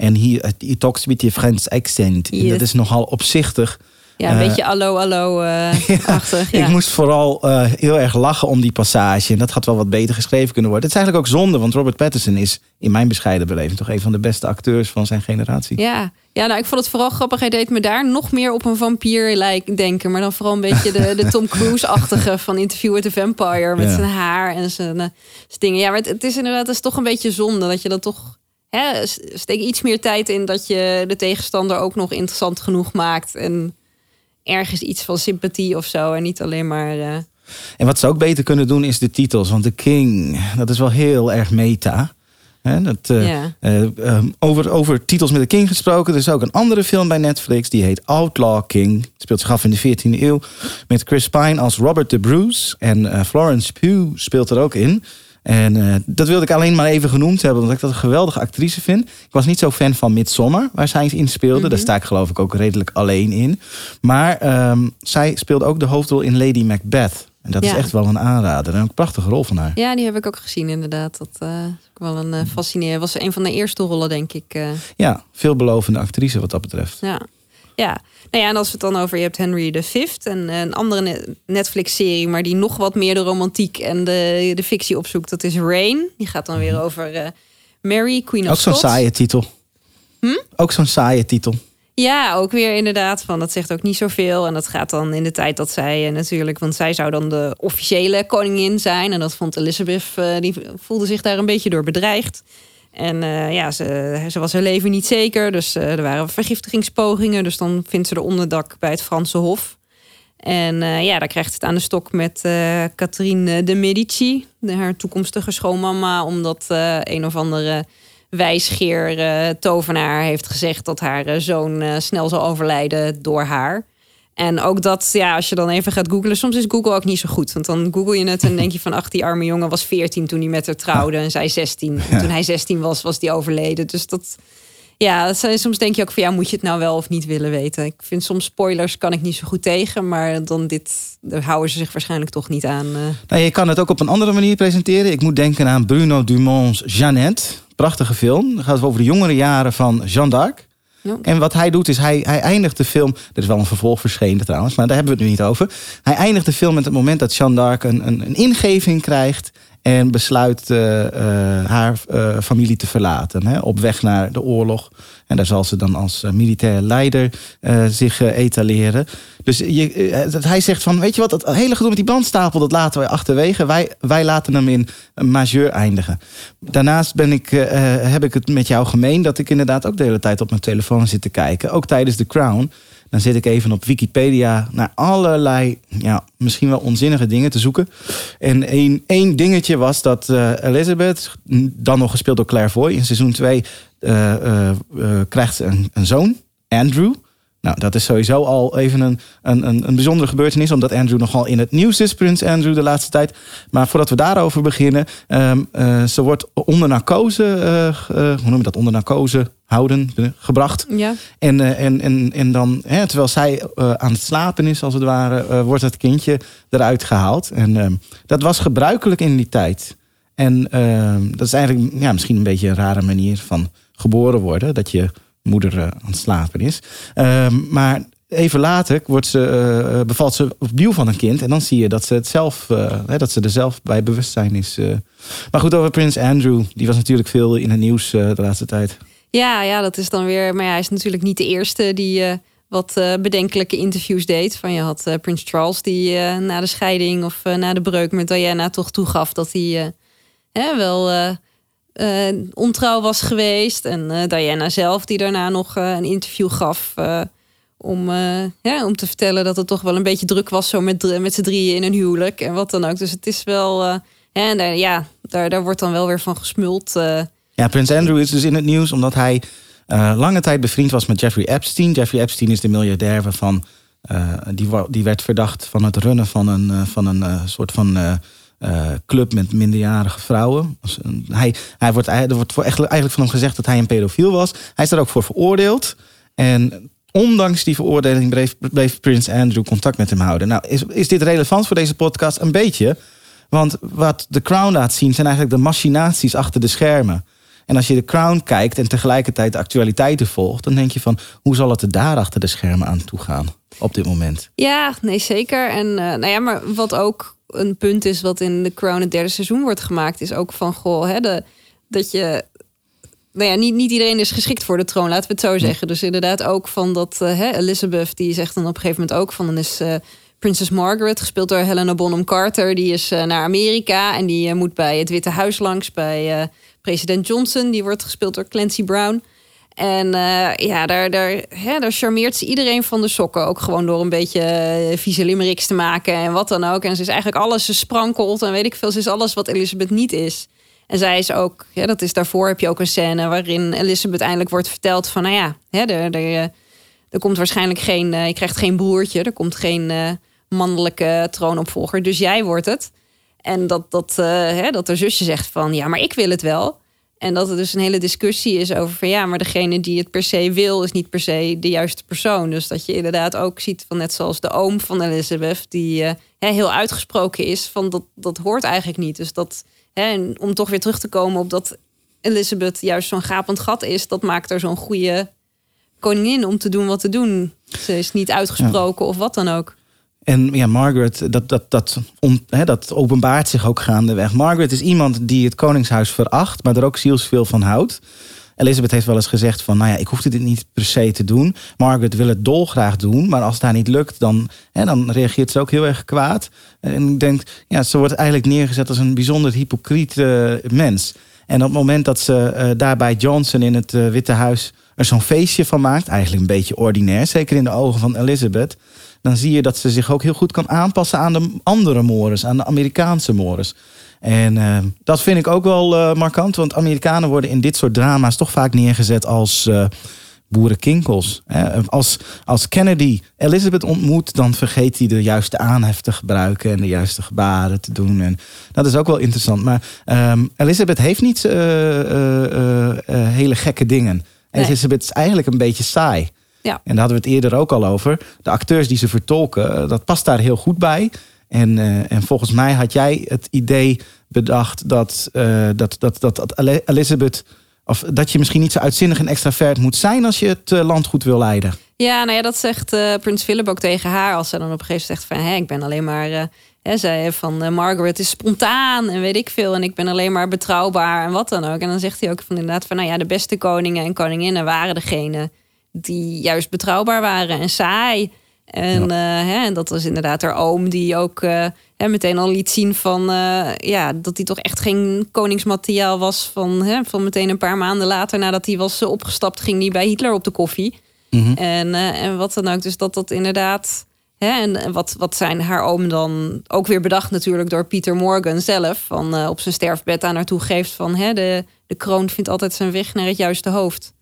En he, he talks with a French accent. En dat is nogal opzichtig. ja, een Eh, beetje allo allo eh [laughs] achtig. Ja. Ik moest vooral eh, heel erg lachen om die passage. En dat had wel wat beter geschreven kunnen worden. Het is eigenlijk ook zonde, want Robert Pattinson is in mijn bescheiden beleving toch een van de beste acteurs van zijn generatie. Ja. ja, nou ik vond het vooral grappig. Hij deed me daar nog meer op een vampier lijken denken. Maar dan vooral een beetje de, de Tom [laughs] Cruise-achtige van Interview with the Vampire. Met Ja. zijn haar en zijn, zijn dingen. Ja, maar het, het is inderdaad het is toch een beetje zonde dat je dat toch... Hè, steek iets meer tijd in dat je de tegenstander ook nog interessant genoeg maakt. En ergens iets van sympathie of zo. En niet alleen maar... eh, En wat ze ook beter kunnen doen is de titels. Want The King, dat is wel heel erg meta. Hè, dat, eh, Ja. eh, ehm, over, over titels met de King gesproken. Er is ook een andere film bij Netflix. Die heet Outlaw King. Speelt zich af in de 14e eeuw. Met Chris Pine als Robert de Bruce. En Florence Pugh speelt er ook in. En eh, dat wilde ik alleen maar even genoemd hebben. Omdat ik dat een geweldige actrice vind. Ik was niet zo fan van Midsommar. Waar zij in speelde. Daar sta ik geloof ik ook redelijk alleen in. Maar ehm, zij speelde ook de hoofdrol in Lady Macbeth. En dat is echt wel een aanrader. En een prachtige rol van haar. ja, die heb ik ook gezien inderdaad. Dat is ook wel een eh, fascinerend. Was een van de eerste rollen denk ik. Ja, veelbelovende actrice wat dat betreft. Ja. Ja. Nou ja, en als we het dan over je hebt Henry V en een andere ne- Netflix-serie, maar die nog wat meer de romantiek en de, de fictie opzoekt, dat is Rain. Die gaat dan weer over eh, Mary, Queen of Mhm. Ook zo'n saaie titel. Ook zo'n saaie titel. Ja, ook weer inderdaad. Van dat zegt ook niet zoveel. En dat gaat dan in de tijd dat zij eh, natuurlijk, want zij zou dan de officiële koningin zijn. En dat vond Elizabeth, eh, die voelde zich daar een beetje door bedreigd. En eh, ja, ze, ze was haar leven niet zeker. Dus eh, er waren vergiftigingspogingen. Dus dan vindt ze de onderdak bij het Franse Hof. En eh, ja, daar krijgt het aan de stok met Catherine de Medici, haar toekomstige schoonmama, omdat een of andere wijsgeer tovenaar heeft gezegd dat haar zoon snel zal overlijden door haar. En ook dat, ja, als je dan even gaat googlen, soms is Google ook niet zo goed. Want dan google je het en denk je van, ach, die arme jongen was 14 toen hij met haar trouwde en zij 16. En toen hij 16 was, was die overleden. Dus dat, ja, soms denk je ook van, ja, moet je het nou wel of niet willen weten? Ik vind soms spoilers kan ik niet zo goed tegen, maar dan dit, daar houden ze zich waarschijnlijk toch niet aan. Nou, je kan het ook op een andere manier presenteren. Ik moet denken aan Bruno Dumont's Jeannette. Prachtige film. Dan gaat het over de jongere jaren van Jeanne d'Arc. En wat hij doet is, hij, hij eindigt de film... Er is wel een vervolg verschenen trouwens, maar daar hebben we het nu niet over. Hij eindigt de film met het moment dat Jeanne d'Arc een, een, een ingeving krijgt... en besluit eh, eh, haar eh, familie te verlaten. Hè, op weg naar de oorlog. En daar zal ze dan als eh, militair leider zich etaleren. Dus je, hij zegt van, weet je wat, dat hele gedoe met die brandstapel... dat laten wij achterwege. Wij, wij laten hem in majeur eindigen. Daarnaast ben ik, heb ik het met jou gemeen... dat ik inderdaad ook de hele tijd op mijn telefoon zit te kijken. Ook tijdens The Crown. Dan zit ik even op Wikipedia naar allerlei, ja, misschien wel onzinnige dingen te zoeken. En één, één dingetje was dat eh, Elizabeth, dan nog gespeeld door Claire Foy... in seizoen 2 krijgt ze een, een zoon, Andrew... Nou, dat is sowieso al even een, een, een, een bijzondere gebeurtenis, omdat Andrew nogal in het nieuws is, Prins Andrew, de laatste tijd. Maar voordat we daarover beginnen, ehm, eh, ze wordt onder narcose, eh, eh, hoe noem je dat, onder narcose houden, gebracht. Ja. En, en, en, en dan, hè, terwijl zij aan het slapen is, als het ware, wordt het kindje eruit gehaald. En ehm, dat was gebruikelijk in die tijd. En ehm, dat is eigenlijk ja, misschien een beetje een rare manier van geboren worden. Dat je moeder eh, aan het slapen is. Ehm, maar even later wordt ze, eh, bevalt ze opnieuw van een kind. En dan zie je dat ze, het zelf, eh, dat ze er zelf bij bewustzijn is. eh. Maar goed, over Prins Andrew. Die was natuurlijk veel in het nieuws eh, de laatste tijd. Ja, ja, dat is dan weer. Maar hij is natuurlijk niet de eerste die eh, wat eh, bedenkelijke interviews deed. Van je had eh, Prins Charles die eh, na de scheiding of eh, na de breuk met Diana toch toegaf dat hij eh, wel eh, ontrouw was geweest. En eh, Diana zelf die daarna nog eh, een interview gaf. om, ja, om te vertellen dat het toch wel een beetje druk was zo met, met z'n drieën in een huwelijk. En wat dan ook. Dus het is wel. en ja, daar, daar wordt dan wel weer van gesmuld. Ja, Prins Andrew is dus in het nieuws omdat hij lange tijd bevriend was met Jeffrey Epstein. Jeffrey Epstein is de miljardair eh, die, die werd verdacht van het runnen van een, van een soort van eh, club met minderjarige vrouwen. Hij, hij wordt, er wordt voor, eigenlijk van hem gezegd dat hij een pedofiel was. Hij is daar ook voor veroordeeld. En ondanks die veroordeling bleef, bleef Prins Andrew contact met hem houden. Nou, is, is dit relevant voor deze podcast? Een beetje. Want wat The Crown laat zien zijn eigenlijk de machinaties achter de schermen. En als je The Crown kijkt en tegelijkertijd de actualiteiten volgt, dan denk je van hoe zal het er daar achter de schermen aan toe gaan op dit moment? Ja, nee, zeker. En eh, nou ja, maar wat ook een punt is wat in The Crown het derde seizoen wordt gemaakt, is ook van goh, hè, de, dat je. Nou ja, niet, niet iedereen is geschikt voor de troon, laten we het zo zeggen. Dus inderdaad ook van dat eh, hè, Elizabeth, die zegt dan op een gegeven moment ook van dan is eh Prinses Margaret, gespeeld door Helena Bonham Carter, die is naar Amerika en die moet bij het Witte Huis langs bij president Johnson. Die wordt gespeeld door Clancy Brown. En eh, ja, daar, daar, hè, daar charmeert ze iedereen van de sokken. Ook gewoon door een beetje eh, vieze limericks te maken en wat dan ook. En ze is eigenlijk alles, ze sprankelt en weet ik veel. Ze is alles wat Elizabeth niet is. En zij is ook, ja, dat is daarvoor heb je ook een scène waarin Elizabeth eindelijk wordt verteld van, nou ja, hè, er, eh, komt waarschijnlijk geen, je krijgt geen broertje, er komt geen mannelijke troonopvolger, dus jij wordt het. En dat, dat, eh, hè, dat haar zusje zegt van, ja, maar ik wil het wel. En dat er dus een hele discussie is over van ja, maar degene die het per se wil, is niet per se de juiste persoon. Dus dat je inderdaad ook ziet van net zoals de oom van Elizabeth, die eh, hè, heel uitgesproken is, van dat, dat hoort eigenlijk niet. Dus dat, hè, en om toch weer terug te komen op dat Elizabeth juist zo'n gapend gat is, dat maakt er zo'n goede koningin om te doen wat te doen. Ze is niet uitgesproken of wat dan ook. En ja, Margaret, dat, dat, dat, hè, dat openbaart zich ook gaandeweg. Margaret is iemand die het Koningshuis veracht, maar er ook zielsveel van houdt. Elizabeth heeft wel eens gezegd van, nou ja, ik hoefde dit niet per se te doen. Margaret wil het dolgraag doen, maar als het haar niet lukt, dan, hè, dan reageert ze ook heel erg kwaad. En ik denk, ja, ze wordt eigenlijk neergezet als een bijzonder hypocriet eh, mens. En op het moment dat ze eh, daar bij Johnson in het eh, Witte Huis er zo'n feestje van maakt, eigenlijk een beetje ordinair, zeker in de ogen van Elizabeth, dan zie je dat ze zich ook heel goed kan aanpassen aan de andere mores, aan de Amerikaanse mores. En eh, dat vind ik ook wel eh, markant, want Amerikanen worden in dit soort drama's toch vaak neergezet als eh, boerenkinkels. Hè. Als, als Kennedy Elizabeth ontmoet, dan vergeet hij de juiste aanhef te gebruiken en de juiste gebaren te doen. En dat is ook wel interessant. Maar ehm, Elizabeth heeft niet hele gekke dingen. Nee. Elizabeth is eigenlijk een beetje saai. Ja. En daar hadden we het eerder ook al over. De acteurs die ze vertolken, eh, dat past daar heel goed bij. En, eh, en volgens mij had jij het idee bedacht dat, eh, dat, dat, dat, Elizabeth. Of dat je misschien niet zo uitzinnig en extravert moet zijn als je het land goed wil leiden. Ja, nou ja, dat zegt Prins Philip ook tegen haar. Als ze dan op een gegeven moment zegt van... Hé, ik ben alleen maar... eh, hè, zij van Margaret is spontaan en weet ik veel. En ik ben alleen maar betrouwbaar en wat dan ook. En dan zegt hij ook van inderdaad van... Nou ja, de beste koningen en koninginnen waren degene... die juist betrouwbaar waren en saai. En, eh, hè, en dat was inderdaad haar oom die ook eh, hè, meteen al liet zien van... eh, ja, dat hij toch echt geen koningsmateriaal was. Van, hè, van meteen een paar maanden later nadat hij was opgestapt... ging hij bij Hitler op de koffie. En, eh, en wat dan ook. Dus dat dat inderdaad. Hè, en wat, wat zijn haar oom dan ook weer bedacht, natuurlijk door Peter Morgan zelf. Van op zijn sterfbed aan haar toe geeft van hè, de, de kroon vindt altijd zijn weg naar het juiste hoofd.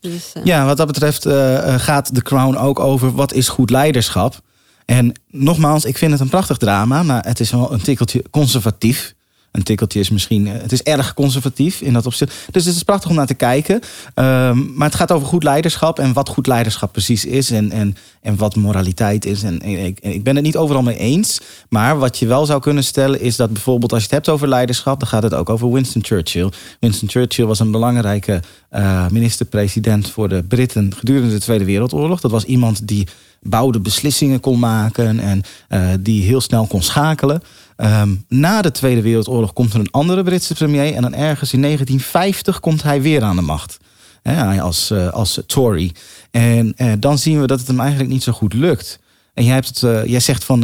Dus, eh, Ja, wat dat betreft eh, eh, gaat The Crown ook over wat is goed leiderschap. En nogmaals, ik vind het een prachtig drama, maar het is wel een tikkeltje conservatief. Een tikkeltje is misschien, eh, het is erg conservatief in dat opzicht. Dus het is prachtig om naar te kijken. Ehm, maar het gaat over goed leiderschap en wat goed leiderschap precies is en, en, en wat moraliteit is. En, ik, ik ben het niet overal mee eens. Maar wat je wel zou kunnen stellen is dat bijvoorbeeld als je het hebt over leiderschap, dan gaat het ook over Winston Churchill. Winston Churchill was een belangrijke eh, minister-president voor de Britten gedurende de Tweede Wereldoorlog. Dat was iemand die bouwde beslissingen kon maken en eh, die heel snel kon schakelen. Ehm, na de Tweede Wereldoorlog komt er een andere Britse premier en dan ergens in 1950 komt hij weer aan de macht. Hè, als, eh, als Tory. En eh, dan zien we dat het hem eigenlijk niet zo goed lukt. En jij, hebt het, jij zegt van,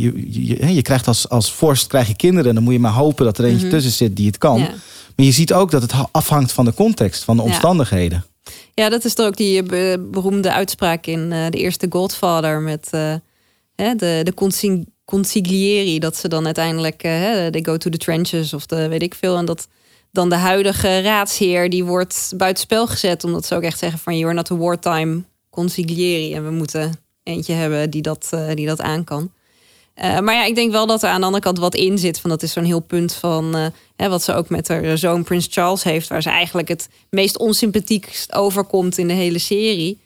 je, je, krijgt als, als vorst krijg je kinderen. En dan moet je maar hopen dat er eentje tussen zit die het kan. Ja. Maar je ziet ook dat het ha- afhangt van de context, van de omstandigheden. Ja, dat is toch ook die eh, be- beroemde uitspraak in eh, de eerste Godfather met eh, hè, de, de consi- consiglieri. Dat ze dan uiteindelijk, hè, they go to the trenches of de weet ik veel. En dat dan de huidige raadsheer, die wordt buitenspel gezet. Omdat ze ook echt zeggen van, you're not a wartime consiglieri. En we moeten eentje hebben die dat, die dat aan kan. Eh, maar ja, ik denk wel dat er aan de andere kant wat in zit. Van dat is zo'n heel punt van eh, hè, wat ze ook met haar zoon Prins Charles heeft, waar ze eigenlijk het meest onsympathiekst overkomt in de hele serie.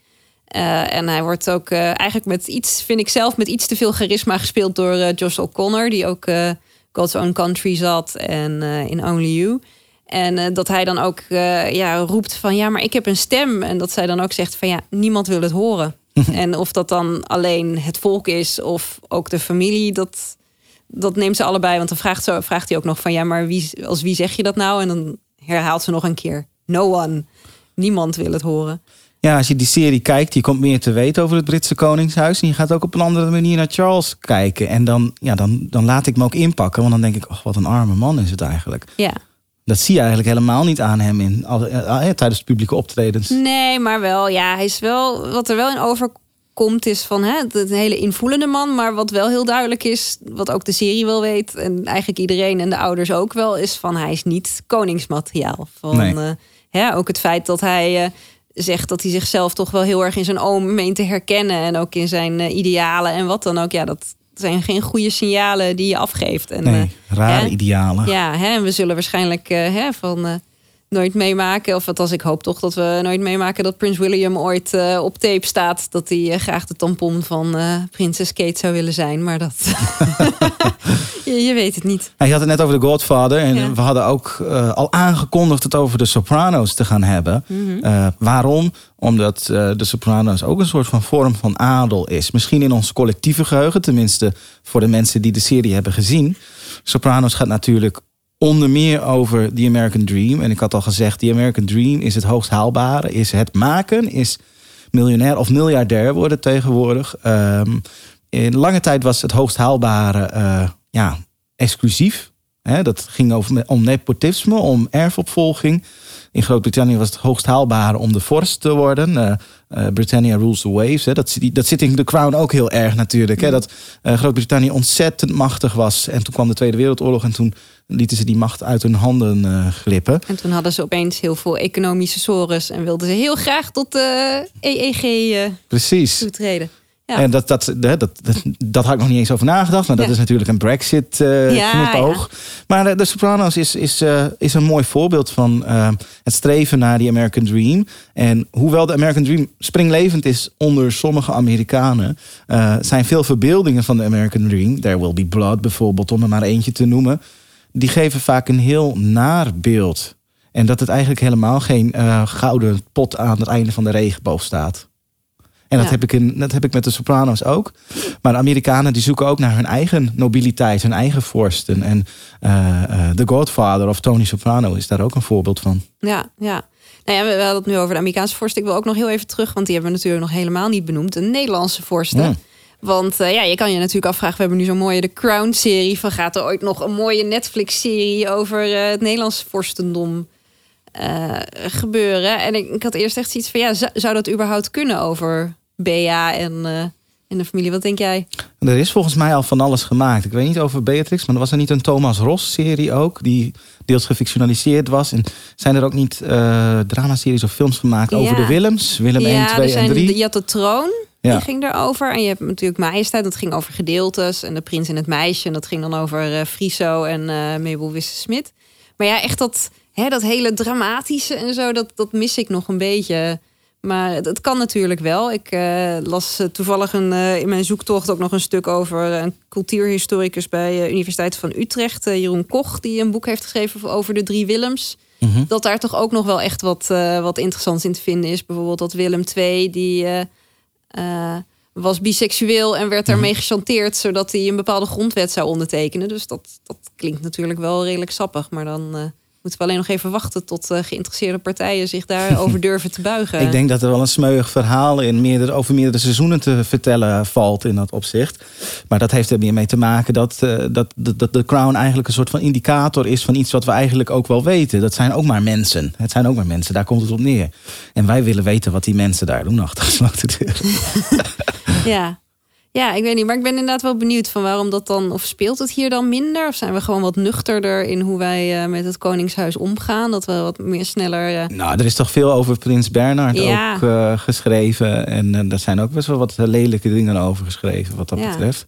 Eh, en hij wordt ook eh, eigenlijk met iets, vind ik zelf, met iets te veel charisma gespeeld door eh, Josh O'Connor, die ook eh, God's Own Country zat en eh, in Only You. En eh, dat hij dan ook eh, ja, roept van ja, maar ik heb een stem. En dat zij dan ook zegt van ja, niemand wil het horen. [laughs] en of dat dan alleen het volk is of ook de familie, dat, dat neemt ze allebei. Want dan vraagt, zo, vraagt hij ook nog van ja, maar wie, als wie zeg je dat nou? En dan herhaalt ze nog een keer: No one. Niemand wil het horen. Ja, als je die serie kijkt, je komt meer te weten over het Britse Koningshuis. En je gaat ook op een andere manier naar Charles kijken. En dan, ja, dan, dan laat ik me ook inpakken. Want dan denk ik, oh, wat een arme man is het eigenlijk. Ja. Dat zie je eigenlijk helemaal niet aan hem in, alle- eh, eh, tijdens de publieke optredens. Nee, maar wel, ja, hij is wel, wat er wel in overkomt is van hè, het- een hele invoelende man. Maar wat wel heel duidelijk is, wat ook de serie wel weet, en eigenlijk iedereen en de ouders ook wel, is van hij is niet koningsmateriaal. Van, Nee. eh, hè, ook het feit dat hij eh, zegt dat hij zichzelf toch wel heel erg in zijn oom meent te herkennen. En ook in zijn eh, idealen en wat dan ook. Ja, dat zijn geen goede signalen die je afgeeft. En, Nee, eh, rare hè, idealen. ja, hè, en we zullen waarschijnlijk eh, hè, van eh, nooit meemaken. Of althans, ik hoop toch dat we nooit meemaken dat Prins William ooit eh, op tape staat. Dat hij eh, graag de tampon van eh, prinses Kate zou willen zijn. Maar dat. [laughs] je, je weet het niet. Hij had het net over The Godfather. En Ja. we hadden ook al aangekondigd het over de Sopranos te gaan hebben. Mhm. Waarom? Omdat de Sopranos ook een soort van vorm van adel is. Misschien in ons collectieve geheugen, tenminste voor de mensen die de serie hebben gezien. Sopranos gaat natuurlijk onder meer over The American Dream. En ik had al gezegd, The American Dream is het hoogst haalbare. Is het maken, is miljonair of miljardair worden tegenwoordig. Ehm, in lange tijd was het hoogst haalbare eh, ja, exclusief. Hè, dat ging over, om nepotisme, om erfopvolging. In Groot-Brittannië was het hoogst haalbare om de vorst te worden. Eh, Britannia rules the waves. Hè. Dat, zit- dat zit in The Crown ook heel erg natuurlijk. Hè. Dat eh, Groot-Brittannië ontzettend machtig was. En toen kwam de Tweede Wereldoorlog en toen lieten ze die macht uit hun handen glippen. En toen hadden ze opeens heel veel economische sores. En wilden ze heel graag tot de EEG Precies. toetreden. Ja. En dat, dat, dat, dat, dat had ik nog niet eens over nagedacht. Maar dat Ja. is natuurlijk een Brexit Ja, knipoog. Maar de, Sopranos is, is, eh, is een mooi voorbeeld van eh, het streven naar die American Dream. En hoewel de American Dream springlevend is onder sommige Amerikanen... zijn veel verbeeldingen van de American Dream... There Will Be Blood bijvoorbeeld, om er maar eentje te noemen... die geven vaak een heel naar beeld. En dat het eigenlijk helemaal geen gouden pot aan het einde van de regenboog staat. En dat, heb ik in, dat heb ik met de Sopranos ook. Maar de Amerikanen die zoeken ook naar hun eigen nobiliteit, hun eigen vorsten. En eh, eh, The Godfather of Tony Soprano is daar ook een voorbeeld van. Ja, ja. Nou ja, we hadden het nu over de Amerikaanse vorst. Ik wil ook nog heel even terug, want die hebben we natuurlijk nog helemaal niet benoemd. De Nederlandse vorsten. Ja. Want eh, ja, je kan je natuurlijk afvragen, we hebben nu zo'n mooie The Crown-serie. Van gaat er ooit nog een mooie Netflix-serie over het Nederlandse vorstendom eh, gebeuren? En ik, ik had eerst echt zoiets van, ja, zou, dat überhaupt kunnen over Bea en eh, in de familie. Wat denk jij? Er is volgens mij al van alles gemaakt. Ik weet niet over Beatrix, maar er was er niet een Thomas Ross-serie ook, die deels gefictionaliseerd was. En zijn er ook niet uh, dramaseries of films gemaakt over de Willems? Willem ja, 1, 2 er zijn, en 3. Je had de troon, Ja. die ging erover. En je hebt natuurlijk Majesteit, dat ging over gedeeltes. En de prins en het meisje, en dat ging dan over Friso en eh Mabel Wisse-Smit. Maar ja, echt dat, hè, dat hele dramatische en zo, dat, dat mis ik nog een beetje. Maar het, het kan natuurlijk wel. Ik eh, las eh, toevallig een, eh, in mijn zoektocht ook nog een stuk over een cultuurhistoricus bij de Universiteit van Utrecht, Jeroen Koch, die een boek heeft geschreven over de drie Willems. Dat daar toch ook nog wel echt wat, wat interessants in te vinden is. Bijvoorbeeld dat Willem II, die was biseksueel en werd daarmee gechanteerd, zodat hij een bepaalde grondwet zou ondertekenen. Dus dat, dat klinkt natuurlijk wel redelijk sappig. Maar dan moeten we alleen nog even wachten tot eh, geïnteresseerde partijen zich daarover [laughs] durven te buigen. Ik denk dat er wel een smeuig verhaal in meerdere, over meerdere seizoenen te vertellen valt in dat opzicht. Maar dat heeft er meer mee te maken dat, eh, dat, dat, dat de Crown eigenlijk een soort van indicator is van iets wat we eigenlijk ook wel weten. Dat zijn ook maar mensen. Het zijn ook maar mensen, daar komt het op neer. En wij willen weten wat die mensen daar doen achter gesloten. [laughs] Ja. Ja, ik weet niet. Maar ik ben inderdaad wel benieuwd van waarom dat dan... Of speelt het hier dan minder? Of zijn we gewoon wat nuchterder in hoe wij eh, met het Koningshuis omgaan? Dat we wat meer sneller... eh, Nou, er is toch veel over Prins Bernhard Ja. ook eh, geschreven. En daar zijn ook best wel wat lelijke dingen over geschreven wat dat Ja. betreft.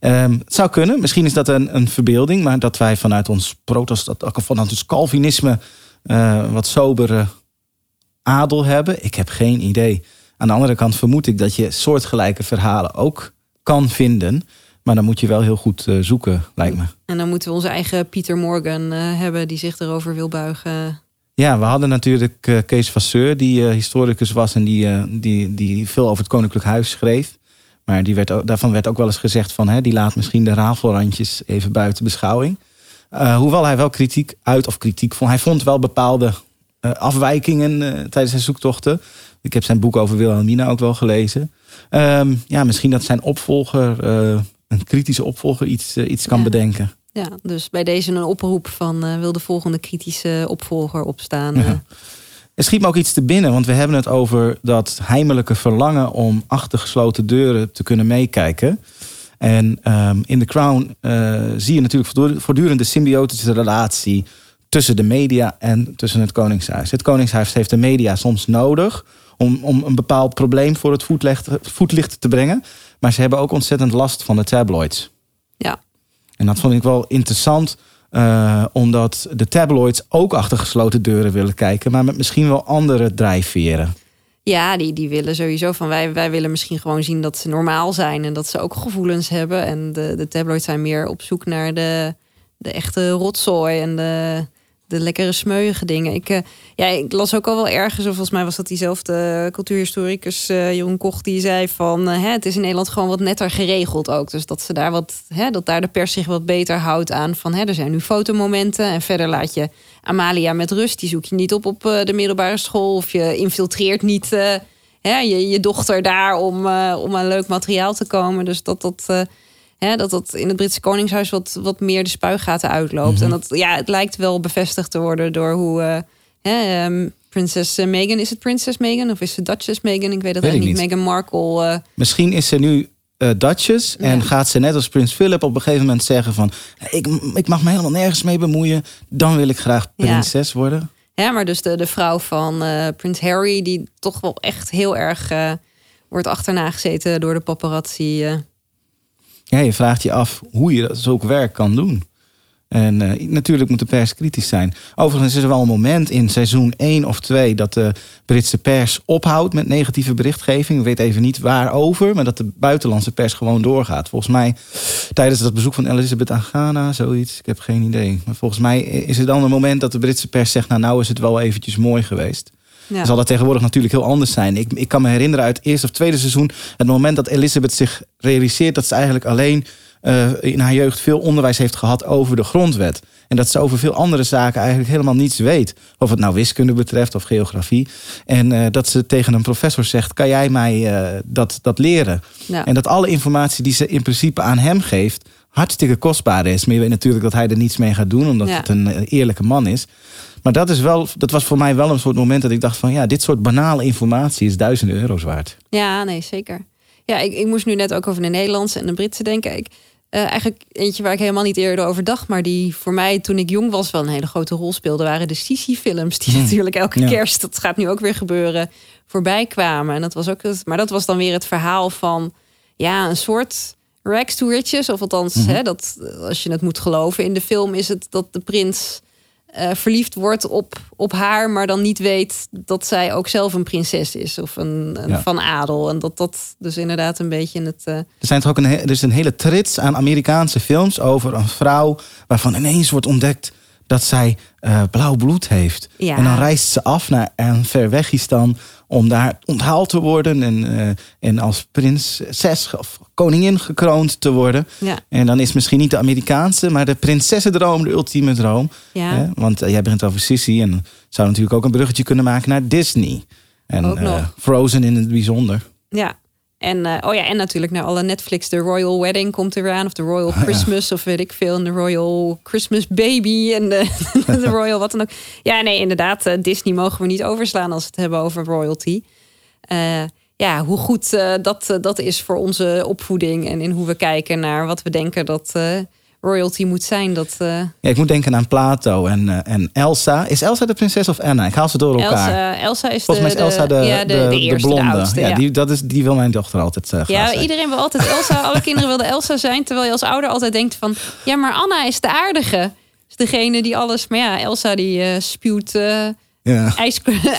Ehm, het zou kunnen. Misschien is dat een, een verbeelding. Maar dat wij vanuit ons protestant, vanuit ons Calvinisme... wat sobere adel hebben. Ik heb geen idee. Aan de andere kant vermoed ik dat je soortgelijke verhalen ook kan vinden. Maar dan moet je wel heel goed eh, zoeken, lijkt me. En dan moeten we onze eigen Pieter Morgan eh, hebben die zich erover wil buigen. Ja, we hadden natuurlijk eh, Kees Vasseur, die historicus was en die, die, die veel over het Koninklijk Huis schreef. Maar die werd, ook- daarvan werd ook wel eens gezegd van, hè, die laat misschien de rafelrandjes even buiten beschouwing. Hoewel hij wel kritiek uit, of kritiek vond, hij vond wel bepaalde afwijkingen eh, tijdens zijn zoektochten. Ik heb zijn boek over Wilhelmina ook wel gelezen. Ehm, ja, misschien dat zijn opvolger, eh, een kritische opvolger, iets, eh, iets kan Ja. bedenken. Ja, dus bij deze een oproep van eh, wil de volgende kritische opvolger opstaan. Ja. eh. Er schiet me ook iets te binnen, want we hebben het over dat heimelijke verlangen om achter gesloten deuren te kunnen meekijken. En ehm, in The Crown eh, zie je natuurlijk voortdurend de symbiotische relatie tussen de media en tussen het Koningshuis. Het Koningshuis heeft de media soms nodig om, om een bepaald probleem voor het voetlicht, voetlicht te brengen. Maar ze hebben ook ontzettend last van de tabloids. ja. En dat vond ik wel interessant, eh, omdat de tabloids ook achter gesloten deuren willen kijken, maar met misschien wel andere drijfveren. Ja, die, die willen sowieso van wij, wij willen misschien gewoon zien dat ze normaal zijn en dat ze ook gevoelens hebben. En de, de tabloids zijn meer op zoek naar de, de echte rotzooi en de, de lekkere smeuïge dingen. Ik, eh, ja, ik las ook al wel ergens, of volgens mij was dat diezelfde cultuurhistoricus eh, Jeroen Koch, die zei van eh, hè, het is in Nederland gewoon wat netter geregeld ook. Dus dat ze daar wat, hè, dat daar de pers zich wat beter houdt aan van hè, er zijn nu fotomomenten en verder laat je Amalia met rust. Die zoek je niet op op de middelbare school of je infiltreert niet hè, je, je dochter daar om, om aan leuk materiaal te komen. Dus dat dat, hè, dat, dat in het Britse Koningshuis wat, wat meer de spuigaten uitloopt. En dat, ja, het lijkt wel bevestigd te worden door hoe eh, hè, ehm, prinses eh, Meghan, is het prinses Meghan of is het Duchess Meghan? Ik weet dat ik eigenlijk niet. Meghan Markle. eh, Misschien is ze nu Duchess en gaat ze net als Prins Philip op een gegeven moment zeggen van ik, ik mag me helemaal nergens mee bemoeien, dan wil ik graag Ja. prinses worden. Ja, maar dus de, de vrouw van Prins Harry, die toch wel echt heel erg wordt achterna gezeten door de paparazzi. Ja, je vraagt je af hoe je dat zulk werk kan doen. En eh, natuurlijk moet de pers kritisch zijn. Overigens is er wel een moment in seizoen 1 of 2 dat de Britse pers ophoudt met negatieve berichtgeving. Weet even niet waarover, maar dat de buitenlandse pers gewoon doorgaat. Volgens mij tijdens het bezoek van Elizabeth aan Ghana, zoiets. Ik heb geen idee. Maar volgens mij is er dan een moment dat de Britse pers zegt: Nou, nou is het wel eventjes mooi geweest. Ja. Zal dat tegenwoordig natuurlijk heel anders zijn. Ik, ik kan me herinneren uit het eerste of tweede seizoen... het moment dat Elizabeth zich realiseert... dat ze eigenlijk alleen eh, in haar jeugd veel onderwijs heeft gehad over de grondwet. En dat ze over veel andere zaken eigenlijk helemaal niets weet. Of het nou wiskunde betreft of geografie. En eh, dat ze tegen een professor zegt... kan jij mij eh, dat, dat leren? Ja. En dat alle informatie die ze in principe aan hem geeft... hartstikke kostbaar is. Maar je weet natuurlijk dat hij er niets mee gaat doen... omdat Ja. het een eerlijke man is. Maar dat, is wel, dat was voor mij wel een soort moment dat ik dacht van... ja, dit soort banale informatie is duizenden euro's waard. Ja, nee, zeker. Ja, ik, ik moest nu net ook over de Nederlandse en de Britse denken. Ik, eh, eigenlijk eentje waar ik helemaal niet eerder over dacht, maar die voor mij toen ik jong was wel een hele grote rol speelde, waren de Sisi-films. Die natuurlijk elke Ja. kerst, dat gaat nu ook weer gebeuren, voorbij kwamen. En dat was ook het, maar dat was dan weer het verhaal van ja, een soort rags to riches. Of althans, hè, dat, als je het moet geloven in de film, is het dat de prins eh, verliefd wordt op, op haar, maar dan niet weet dat zij ook zelf een prinses is of een, een Ja. van adel. En dat dat dus inderdaad een beetje in het. eh, Er, zijn toch ook een, er is een hele trits aan Amerikaanse films over een vrouw waarvan ineens wordt ontdekt dat zij eh, blauw bloed heeft. Ja. En dan reist ze af naar een Verwegistan om daar onthaald te worden en, eh, en als prinses of koningin gekroond te worden. Ja. En dan is misschien niet de Amerikaanse, maar de prinsessendroom de ultieme droom. Ja. Hè? Want eh, jij begint over Sissy en zou natuurlijk ook een bruggetje kunnen maken naar Disney. En Ook nog. Frozen in het bijzonder. Ja. En, eh, oh ja, en natuurlijk naar alle Netflix. De Royal Wedding komt eraan. Of de Royal Christmas. Of weet ik veel. En de Royal Christmas Baby. En de, [laughs] de Royal wat dan ook. Ja, nee, inderdaad. eh, Disney mogen we niet overslaan als we het hebben over royalty. Eh, ja, hoe goed dat, dat is voor onze opvoeding. En in hoe we kijken naar wat we denken dat royalty moet zijn. Dat eh, Ja, ik moet denken aan Plato en, eh, en Elsa. Is Elsa de prinses of Anna? Ik haal ze door elkaar. Elsa, Elsa is Volgens mij is Elsa de, de, ja, de, de, eerste, de, blonde. oudste. ja, ja. Die, dat is, die wil mijn dochter altijd uh, Ja, iedereen wil altijd Elsa. Alle [laughs] kinderen wilden Elsa zijn. Terwijl je als ouder altijd denkt van... Ja, maar Anna is de aardige. Is degene die alles... Maar ja, Elsa die eh, spuwt eh, [laughs]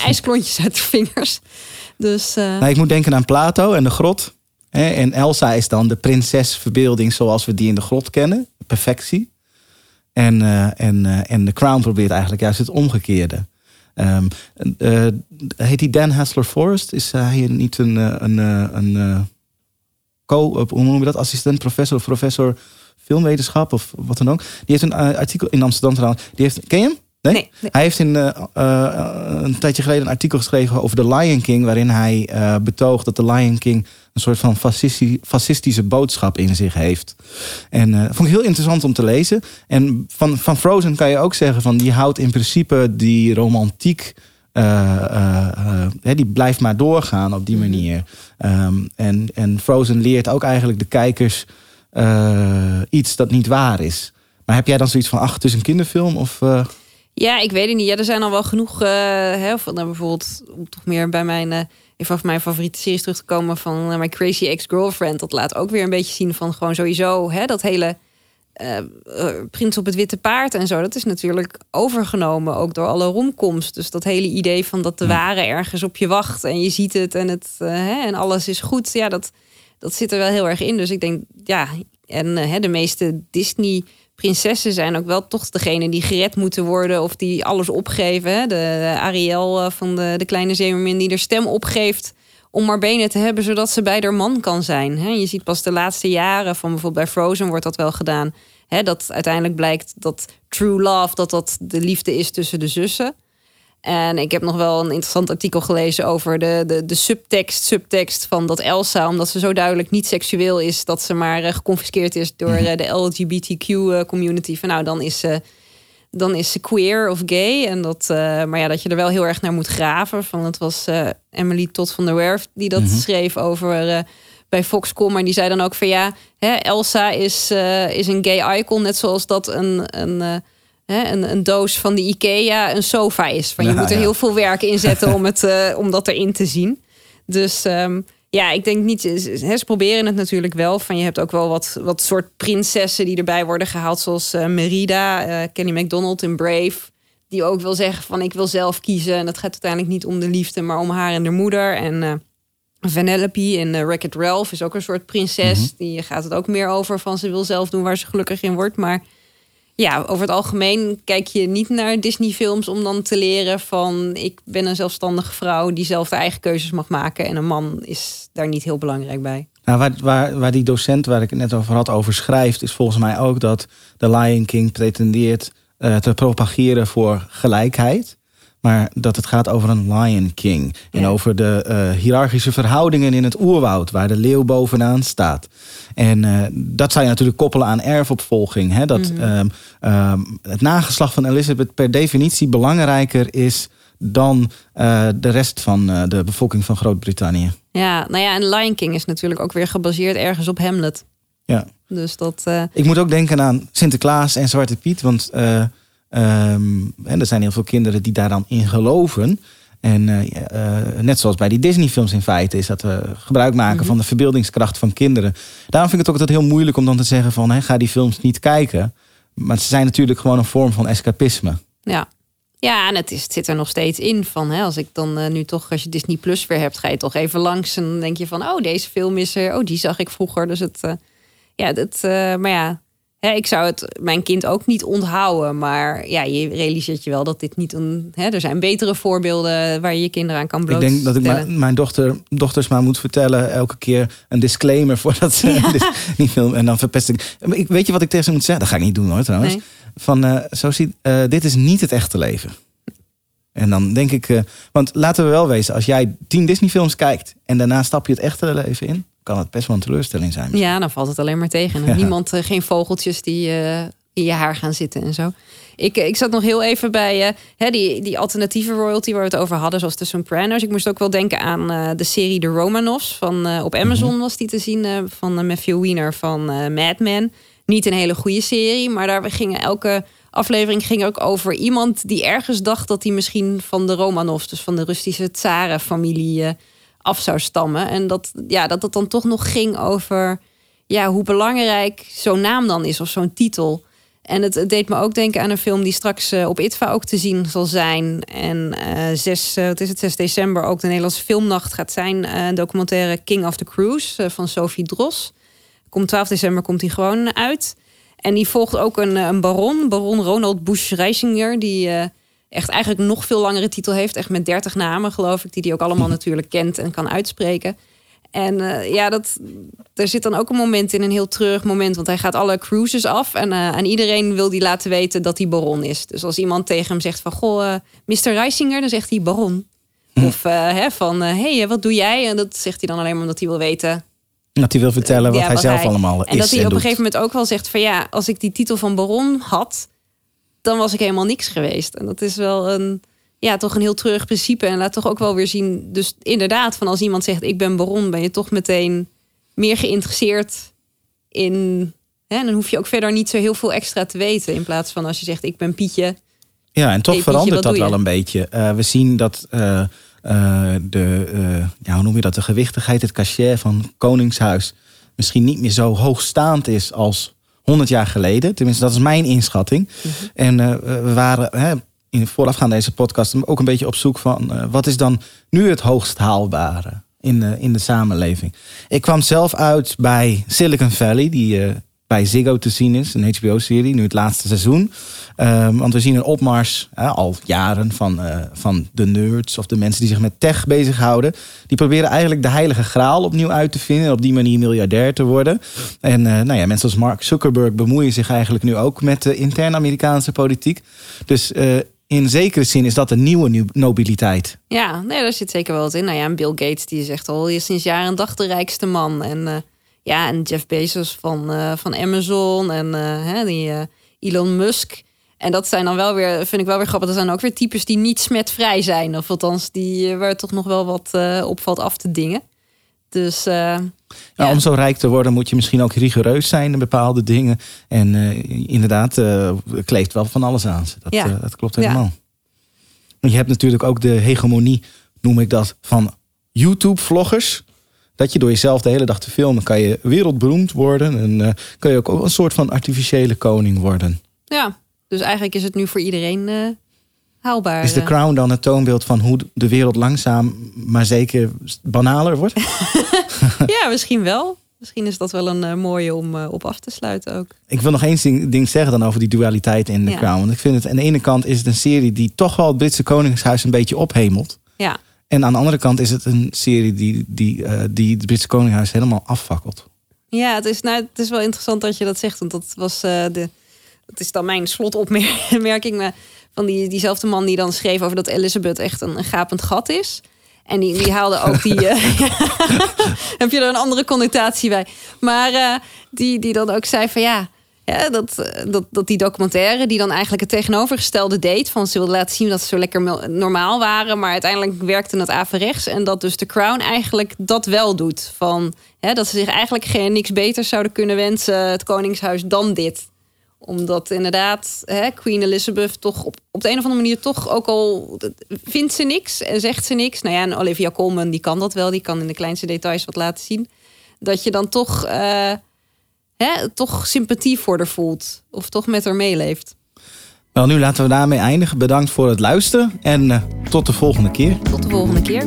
ijsklontjes uit de vingers. Dus eh, Nou, ik moet denken aan Plato en de grot. En Elsa is dan de prinsesverbeelding zoals we die in de grot kennen. Perfectie. En, eh, en, eh, en de Crown probeert eigenlijk juist het omgekeerde. Ehm, eh, heet die Dan Hassler Forrest? Is hij niet een, een, een eh, co, hoe noemen we dat? Assistent professor of professor filmwetenschap of wat dan ook. Die heeft een artikel in Amsterdam trouwens. Die heeft, ken je hem? Nee? Nee, nee. Hij heeft in, eh, eh, een tijdje geleden een artikel geschreven over The Lion King, waarin hij eh, betoogt dat The Lion King een soort van fascisti- fascistische boodschap in zich heeft. En eh vond ik heel interessant om te lezen. En van, van Frozen kan je ook zeggen van die houdt in principe die romantiek. die blijft maar doorgaan op die manier. Ehm, en, en Frozen leert ook eigenlijk de kijkers iets dat niet waar is. Maar heb jij dan zoiets van, ach, het is een kinderfilm? Of, ja, ik weet het niet. Ja, er zijn al wel genoeg... eh, hè, van, nou, bijvoorbeeld, om toch meer bij mijn... eh, een van mijn favoriete series terug te komen van eh, My Crazy Ex-Girlfriend. Dat laat ook weer een beetje zien van gewoon sowieso hè, dat hele Prins op het Witte Paard en zo. Dat is natuurlijk overgenomen ook door alle romcoms. Dus dat hele idee van dat de ware ergens op je wacht en je ziet het en, het, hè, en alles is goed. Ja, dat, dat zit er wel heel erg in. Dus ik denk, ja, en hè, de meeste Disney prinsessen zijn ook wel toch degene die gered moeten worden of die alles opgeven. De, Ariel eh, van de, de kleine zeemermin die er stem opgeeft om maar benen te hebben zodat ze bij haar man kan zijn. Je ziet pas de laatste jaren van bijvoorbeeld bij Frozen wordt dat wel gedaan. Dat uiteindelijk blijkt dat true love, dat dat de liefde is tussen de zussen. En ik heb nog wel een interessant artikel gelezen over de, de, de subtekst, subtekst van dat Elsa, omdat ze zo duidelijk niet seksueel is, dat ze maar eh, geconfiskeerd is door eh, de LGBTQ-community. Van nou, dan is ze, dan is ze queer of gay. En dat, eh, maar ja, dat je er wel heel erg naar moet graven. Van, het was eh, Emily Todd van der Werf die dat schreef over eh, bij Foxconn. Maar die zei dan ook van ja, hè, Elsa is, eh, is een gay icon, net zoals dat een. een eh, hè, een, een doos van de IKEA een sofa is. Van je Ja, moet er ja. heel veel werk in zetten om, [laughs] het, eh, om dat erin te zien. Dus ehm, ja, ik denk niet. Ze, ze proberen het natuurlijk wel. Van je hebt ook wel wat, wat soort prinsessen die erbij worden gehaald, zoals eh, Merida, eh, Kenny MacDonald in Brave. Die ook wil zeggen van ik wil zelf kiezen. En dat gaat uiteindelijk niet om de liefde, maar om haar en de moeder. En Vanellope in uh, Wreck-It Ralph is ook een soort prinses. Die gaat het ook meer over van ze wil zelf doen waar ze gelukkig in wordt. Maar ja, over het algemeen kijk je niet naar Disney-films om dan te leren van ik ben een zelfstandige vrouw die zelf de eigen keuzes mag maken. En een man is daar niet heel belangrijk bij. Nou, waar, waar, waar die docent waar ik het net over had over schrijft, is volgens mij ook dat de Lion King pretendeert eh, te propageren voor gelijkheid. Maar dat het gaat over een Lion King. En Ja. over de eh, hiërarchische verhoudingen in het oerwoud, waar de leeuw bovenaan staat. En eh, dat zou je natuurlijk koppelen aan erfopvolging. Hè? Dat ehm, ehm, het nageslacht van Elizabeth per definitie belangrijker is dan eh, de rest van de bevolking van Groot-Brittannië. Ja, nou ja, en Lion King is natuurlijk ook weer gebaseerd ergens op Hamlet. Ja. Dus dat. Ik moet ook denken aan Sinterklaas en Zwarte Piet. Want eh, ehm, en er zijn heel veel kinderen die daar dan in geloven. En eh, eh, net zoals bij die Disney-films in feite, is dat we gebruik maken van de verbeeldingskracht van kinderen. Daarom vind ik het ook altijd heel moeilijk om dan te zeggen van hè, ga die films niet kijken. Maar ze zijn natuurlijk gewoon een vorm van escapisme. Ja. Ja, en het, is, het zit er nog steeds in van. Hè, als ik dan eh, nu toch, als je Disney Plus weer hebt, ga je toch even langs. En dan denk je van, oh, deze film is er. Oh, die zag ik vroeger. Dus het, ja, dat, maar ja, hè, ik zou het mijn kind ook niet onthouden. Maar ja, je realiseert je wel dat dit niet een. Hè, er zijn betere voorbeelden waar je je kinderen aan kan Ik blootstellen. denk dat ik mijn, mijn dochter, dochters maar moet vertellen elke keer een disclaimer voordat ze dus [laughs] niet filmen. En dan verpest ik. Ik- Weet je wat ik tegen ze moet zeggen? Dat ga ik niet doen hoor trouwens. Nee. Van eh, zo ziet, eh, dit is niet het echte leven. En dan denk ik, eh, want laten we wel wezen, als jij tien Disney films kijkt en daarna stap je het echte leven in, kan het best wel een teleurstelling zijn. Ja, dan valt het alleen maar tegen. En Ja. Niemand, eh, geen vogeltjes die eh, in je haar gaan zitten en zo. Ik, eh, ik zat nog heel even bij hè, die, die alternatieve royalty waar we het over hadden, zoals de Sopranos. Ik moest ook wel denken aan de serie The Romanovs. Van, op Amazon was die te zien van Matthew Weiner van Mad Men. Niet een hele goede serie, maar daar gingen elke aflevering ging ook over iemand die ergens dacht dat hij misschien van de Romanovs, dus van de Russische tsarenfamilie, eh, af zou stammen. En dat, ja, dat het dan toch nog ging over ja, hoe belangrijk zo'n naam dan is of zo'n titel. En het, deed me ook denken aan een film die straks eh, op ITVA ook te zien zal zijn. En eh 6, wat is het, 6 december ook de Nederlandse filmnacht gaat zijn. eh, een documentaire King of the Cruise eh, van Sophie Dros. Komt 12 december komt die gewoon uit. En die volgt ook een, eh, een baron, baron Ronald Busch-Reisinger... die eh, echt eigenlijk nog veel langere titel heeft. Echt met 30 namen, geloof ik, die hij ook allemaal [laughs] natuurlijk kent en kan uitspreken. En eh, ja, dat, er zit dan ook een moment in, een heel treurig moment. Want hij gaat alle cruises af. En eh, aan iedereen wil hij laten weten dat hij baron is. Dus als iemand tegen hem zegt van... Goh, eh, Mr. Reisinger, dan zegt hij baron. Of eh, hè, van, hé, hey, wat doe jij? En dat zegt hij dan alleen maar omdat hij wil weten... Dat hij wil vertellen wat ja, hij zelf allemaal is En dat hij op een gegeven moment ook wel zegt van... ja, als ik die titel van baron had... dan was ik helemaal niks geweest. En dat is wel een... Ja, toch een heel treurig principe. En laat toch ook wel weer zien... Dus inderdaad, van als iemand zegt ik ben baron... ben je toch meteen meer geïnteresseerd in... Hè, dan hoef je ook verder niet zo heel veel extra te weten. In plaats van als je zegt ik ben Pietje. Ja, en toch Hey, verandert dat wel een beetje. Eh, we zien dat eh, eh, de, ja, hoe noem je dat, de gewichtigheid, het cachet van Koningshuis misschien niet meer zo hoogstaand is als 100 jaar geleden. Tenminste, dat is mijn inschatting. Mhm. En eh, we waren hè, in voorafgaand deze podcast ook een beetje op zoek van eh, wat is dan nu het hoogst haalbare in de, in de samenleving. Ik kwam zelf uit bij Silicon Valley, die eh, bij Ziggo te zien is, een HBO-serie, nu het laatste seizoen. Ehm, want we zien een opmars al jaren van, eh, van de nerds of de mensen die zich met tech bezighouden. Die proberen eigenlijk de heilige graal opnieuw uit te vinden en op die manier miljardair te worden. En eh, nou ja, mensen als Mark Zuckerberg bemoeien zich eigenlijk nu ook met de interne Amerikaanse politiek. Dus eh, in zekere zin is dat een nieuwe nobiliteit. Ja, nee, daar zit zeker wel wat in. Nou ja, Bill Gates die echt al sinds jaren en dag de rijkste man. En ja, en Jeff Bezos van, eh, van Amazon en eh, hè, die eh, Elon Musk. En dat zijn dan wel weer, vind ik wel weer grappig. Dat zijn ook weer types die niet smetvrij zijn. Of althans, die, waar toch nog wel wat opvalt af te dingen. Dus Ja, ja. om zo rijk te worden moet je misschien ook rigoureus zijn in bepaalde dingen. En inderdaad, eh kleeft wel van alles aan ze. Dat, Ja. dat klopt Ja. helemaal. Want je hebt natuurlijk ook de hegemonie, noem ik dat, van YouTube-vloggers. Dat je door jezelf de hele dag te filmen kan je wereldberoemd worden. En eh, kan je ook een soort van artificiële koning worden. ja, dus eigenlijk is het nu voor iedereen eh, haalbaar. Is de eh. crown dan het toonbeeld van hoe de wereld langzaam, maar zeker banaler wordt? [laughs] Ja, misschien wel. Misschien is dat wel een mooie om op af te sluiten ook. Ik wil nog één ding, ding zeggen dan over die dualiteit in The Ja. Crown. Want ik vind het aan de ene kant is het een serie die toch wel het Britse Koningshuis een beetje ophemelt. Ja, En aan de andere kant is het een serie die, die, eh, die het Britse Koningshuis helemaal afvakkelt. Ja, het is, nou, het is wel interessant dat je dat zegt. Want dat was eh, de. Dat is dan mijn slotopmerking. [laughs] Van die, diezelfde man die dan schreef over dat Elizabeth echt een, een gapend gat is. En die, die haalde ook die. eh, [laughs] [laughs] heb je er een andere connotatie bij? Maar die, die dan ook zei van ja. Ja, dat, eh, dat, dat die documentaire die dan eigenlijk het tegenovergestelde deed. Van ze wilde laten zien dat ze zo lekker normaal waren. Maar uiteindelijk werkte het averechts. En dat dus de Crown eigenlijk dat wel doet. Van, hè, dat ze zich eigenlijk geen, niks beters zouden kunnen wensen, het Koningshuis, dan dit. Omdat inderdaad hè, Queen Elizabeth toch op, op de een of andere manier toch ook al vindt ze niks en zegt ze niks. Nou ja, en Olivia Colman die kan dat wel. Die kan in de kleinste details wat laten zien. Dat je dan toch... eh, hè, toch sympathie voor haar voelt. Of toch met haar meeleeft. Wel, nu laten we daarmee eindigen. Bedankt voor het luisteren en eh, tot de volgende keer. Tot de volgende keer.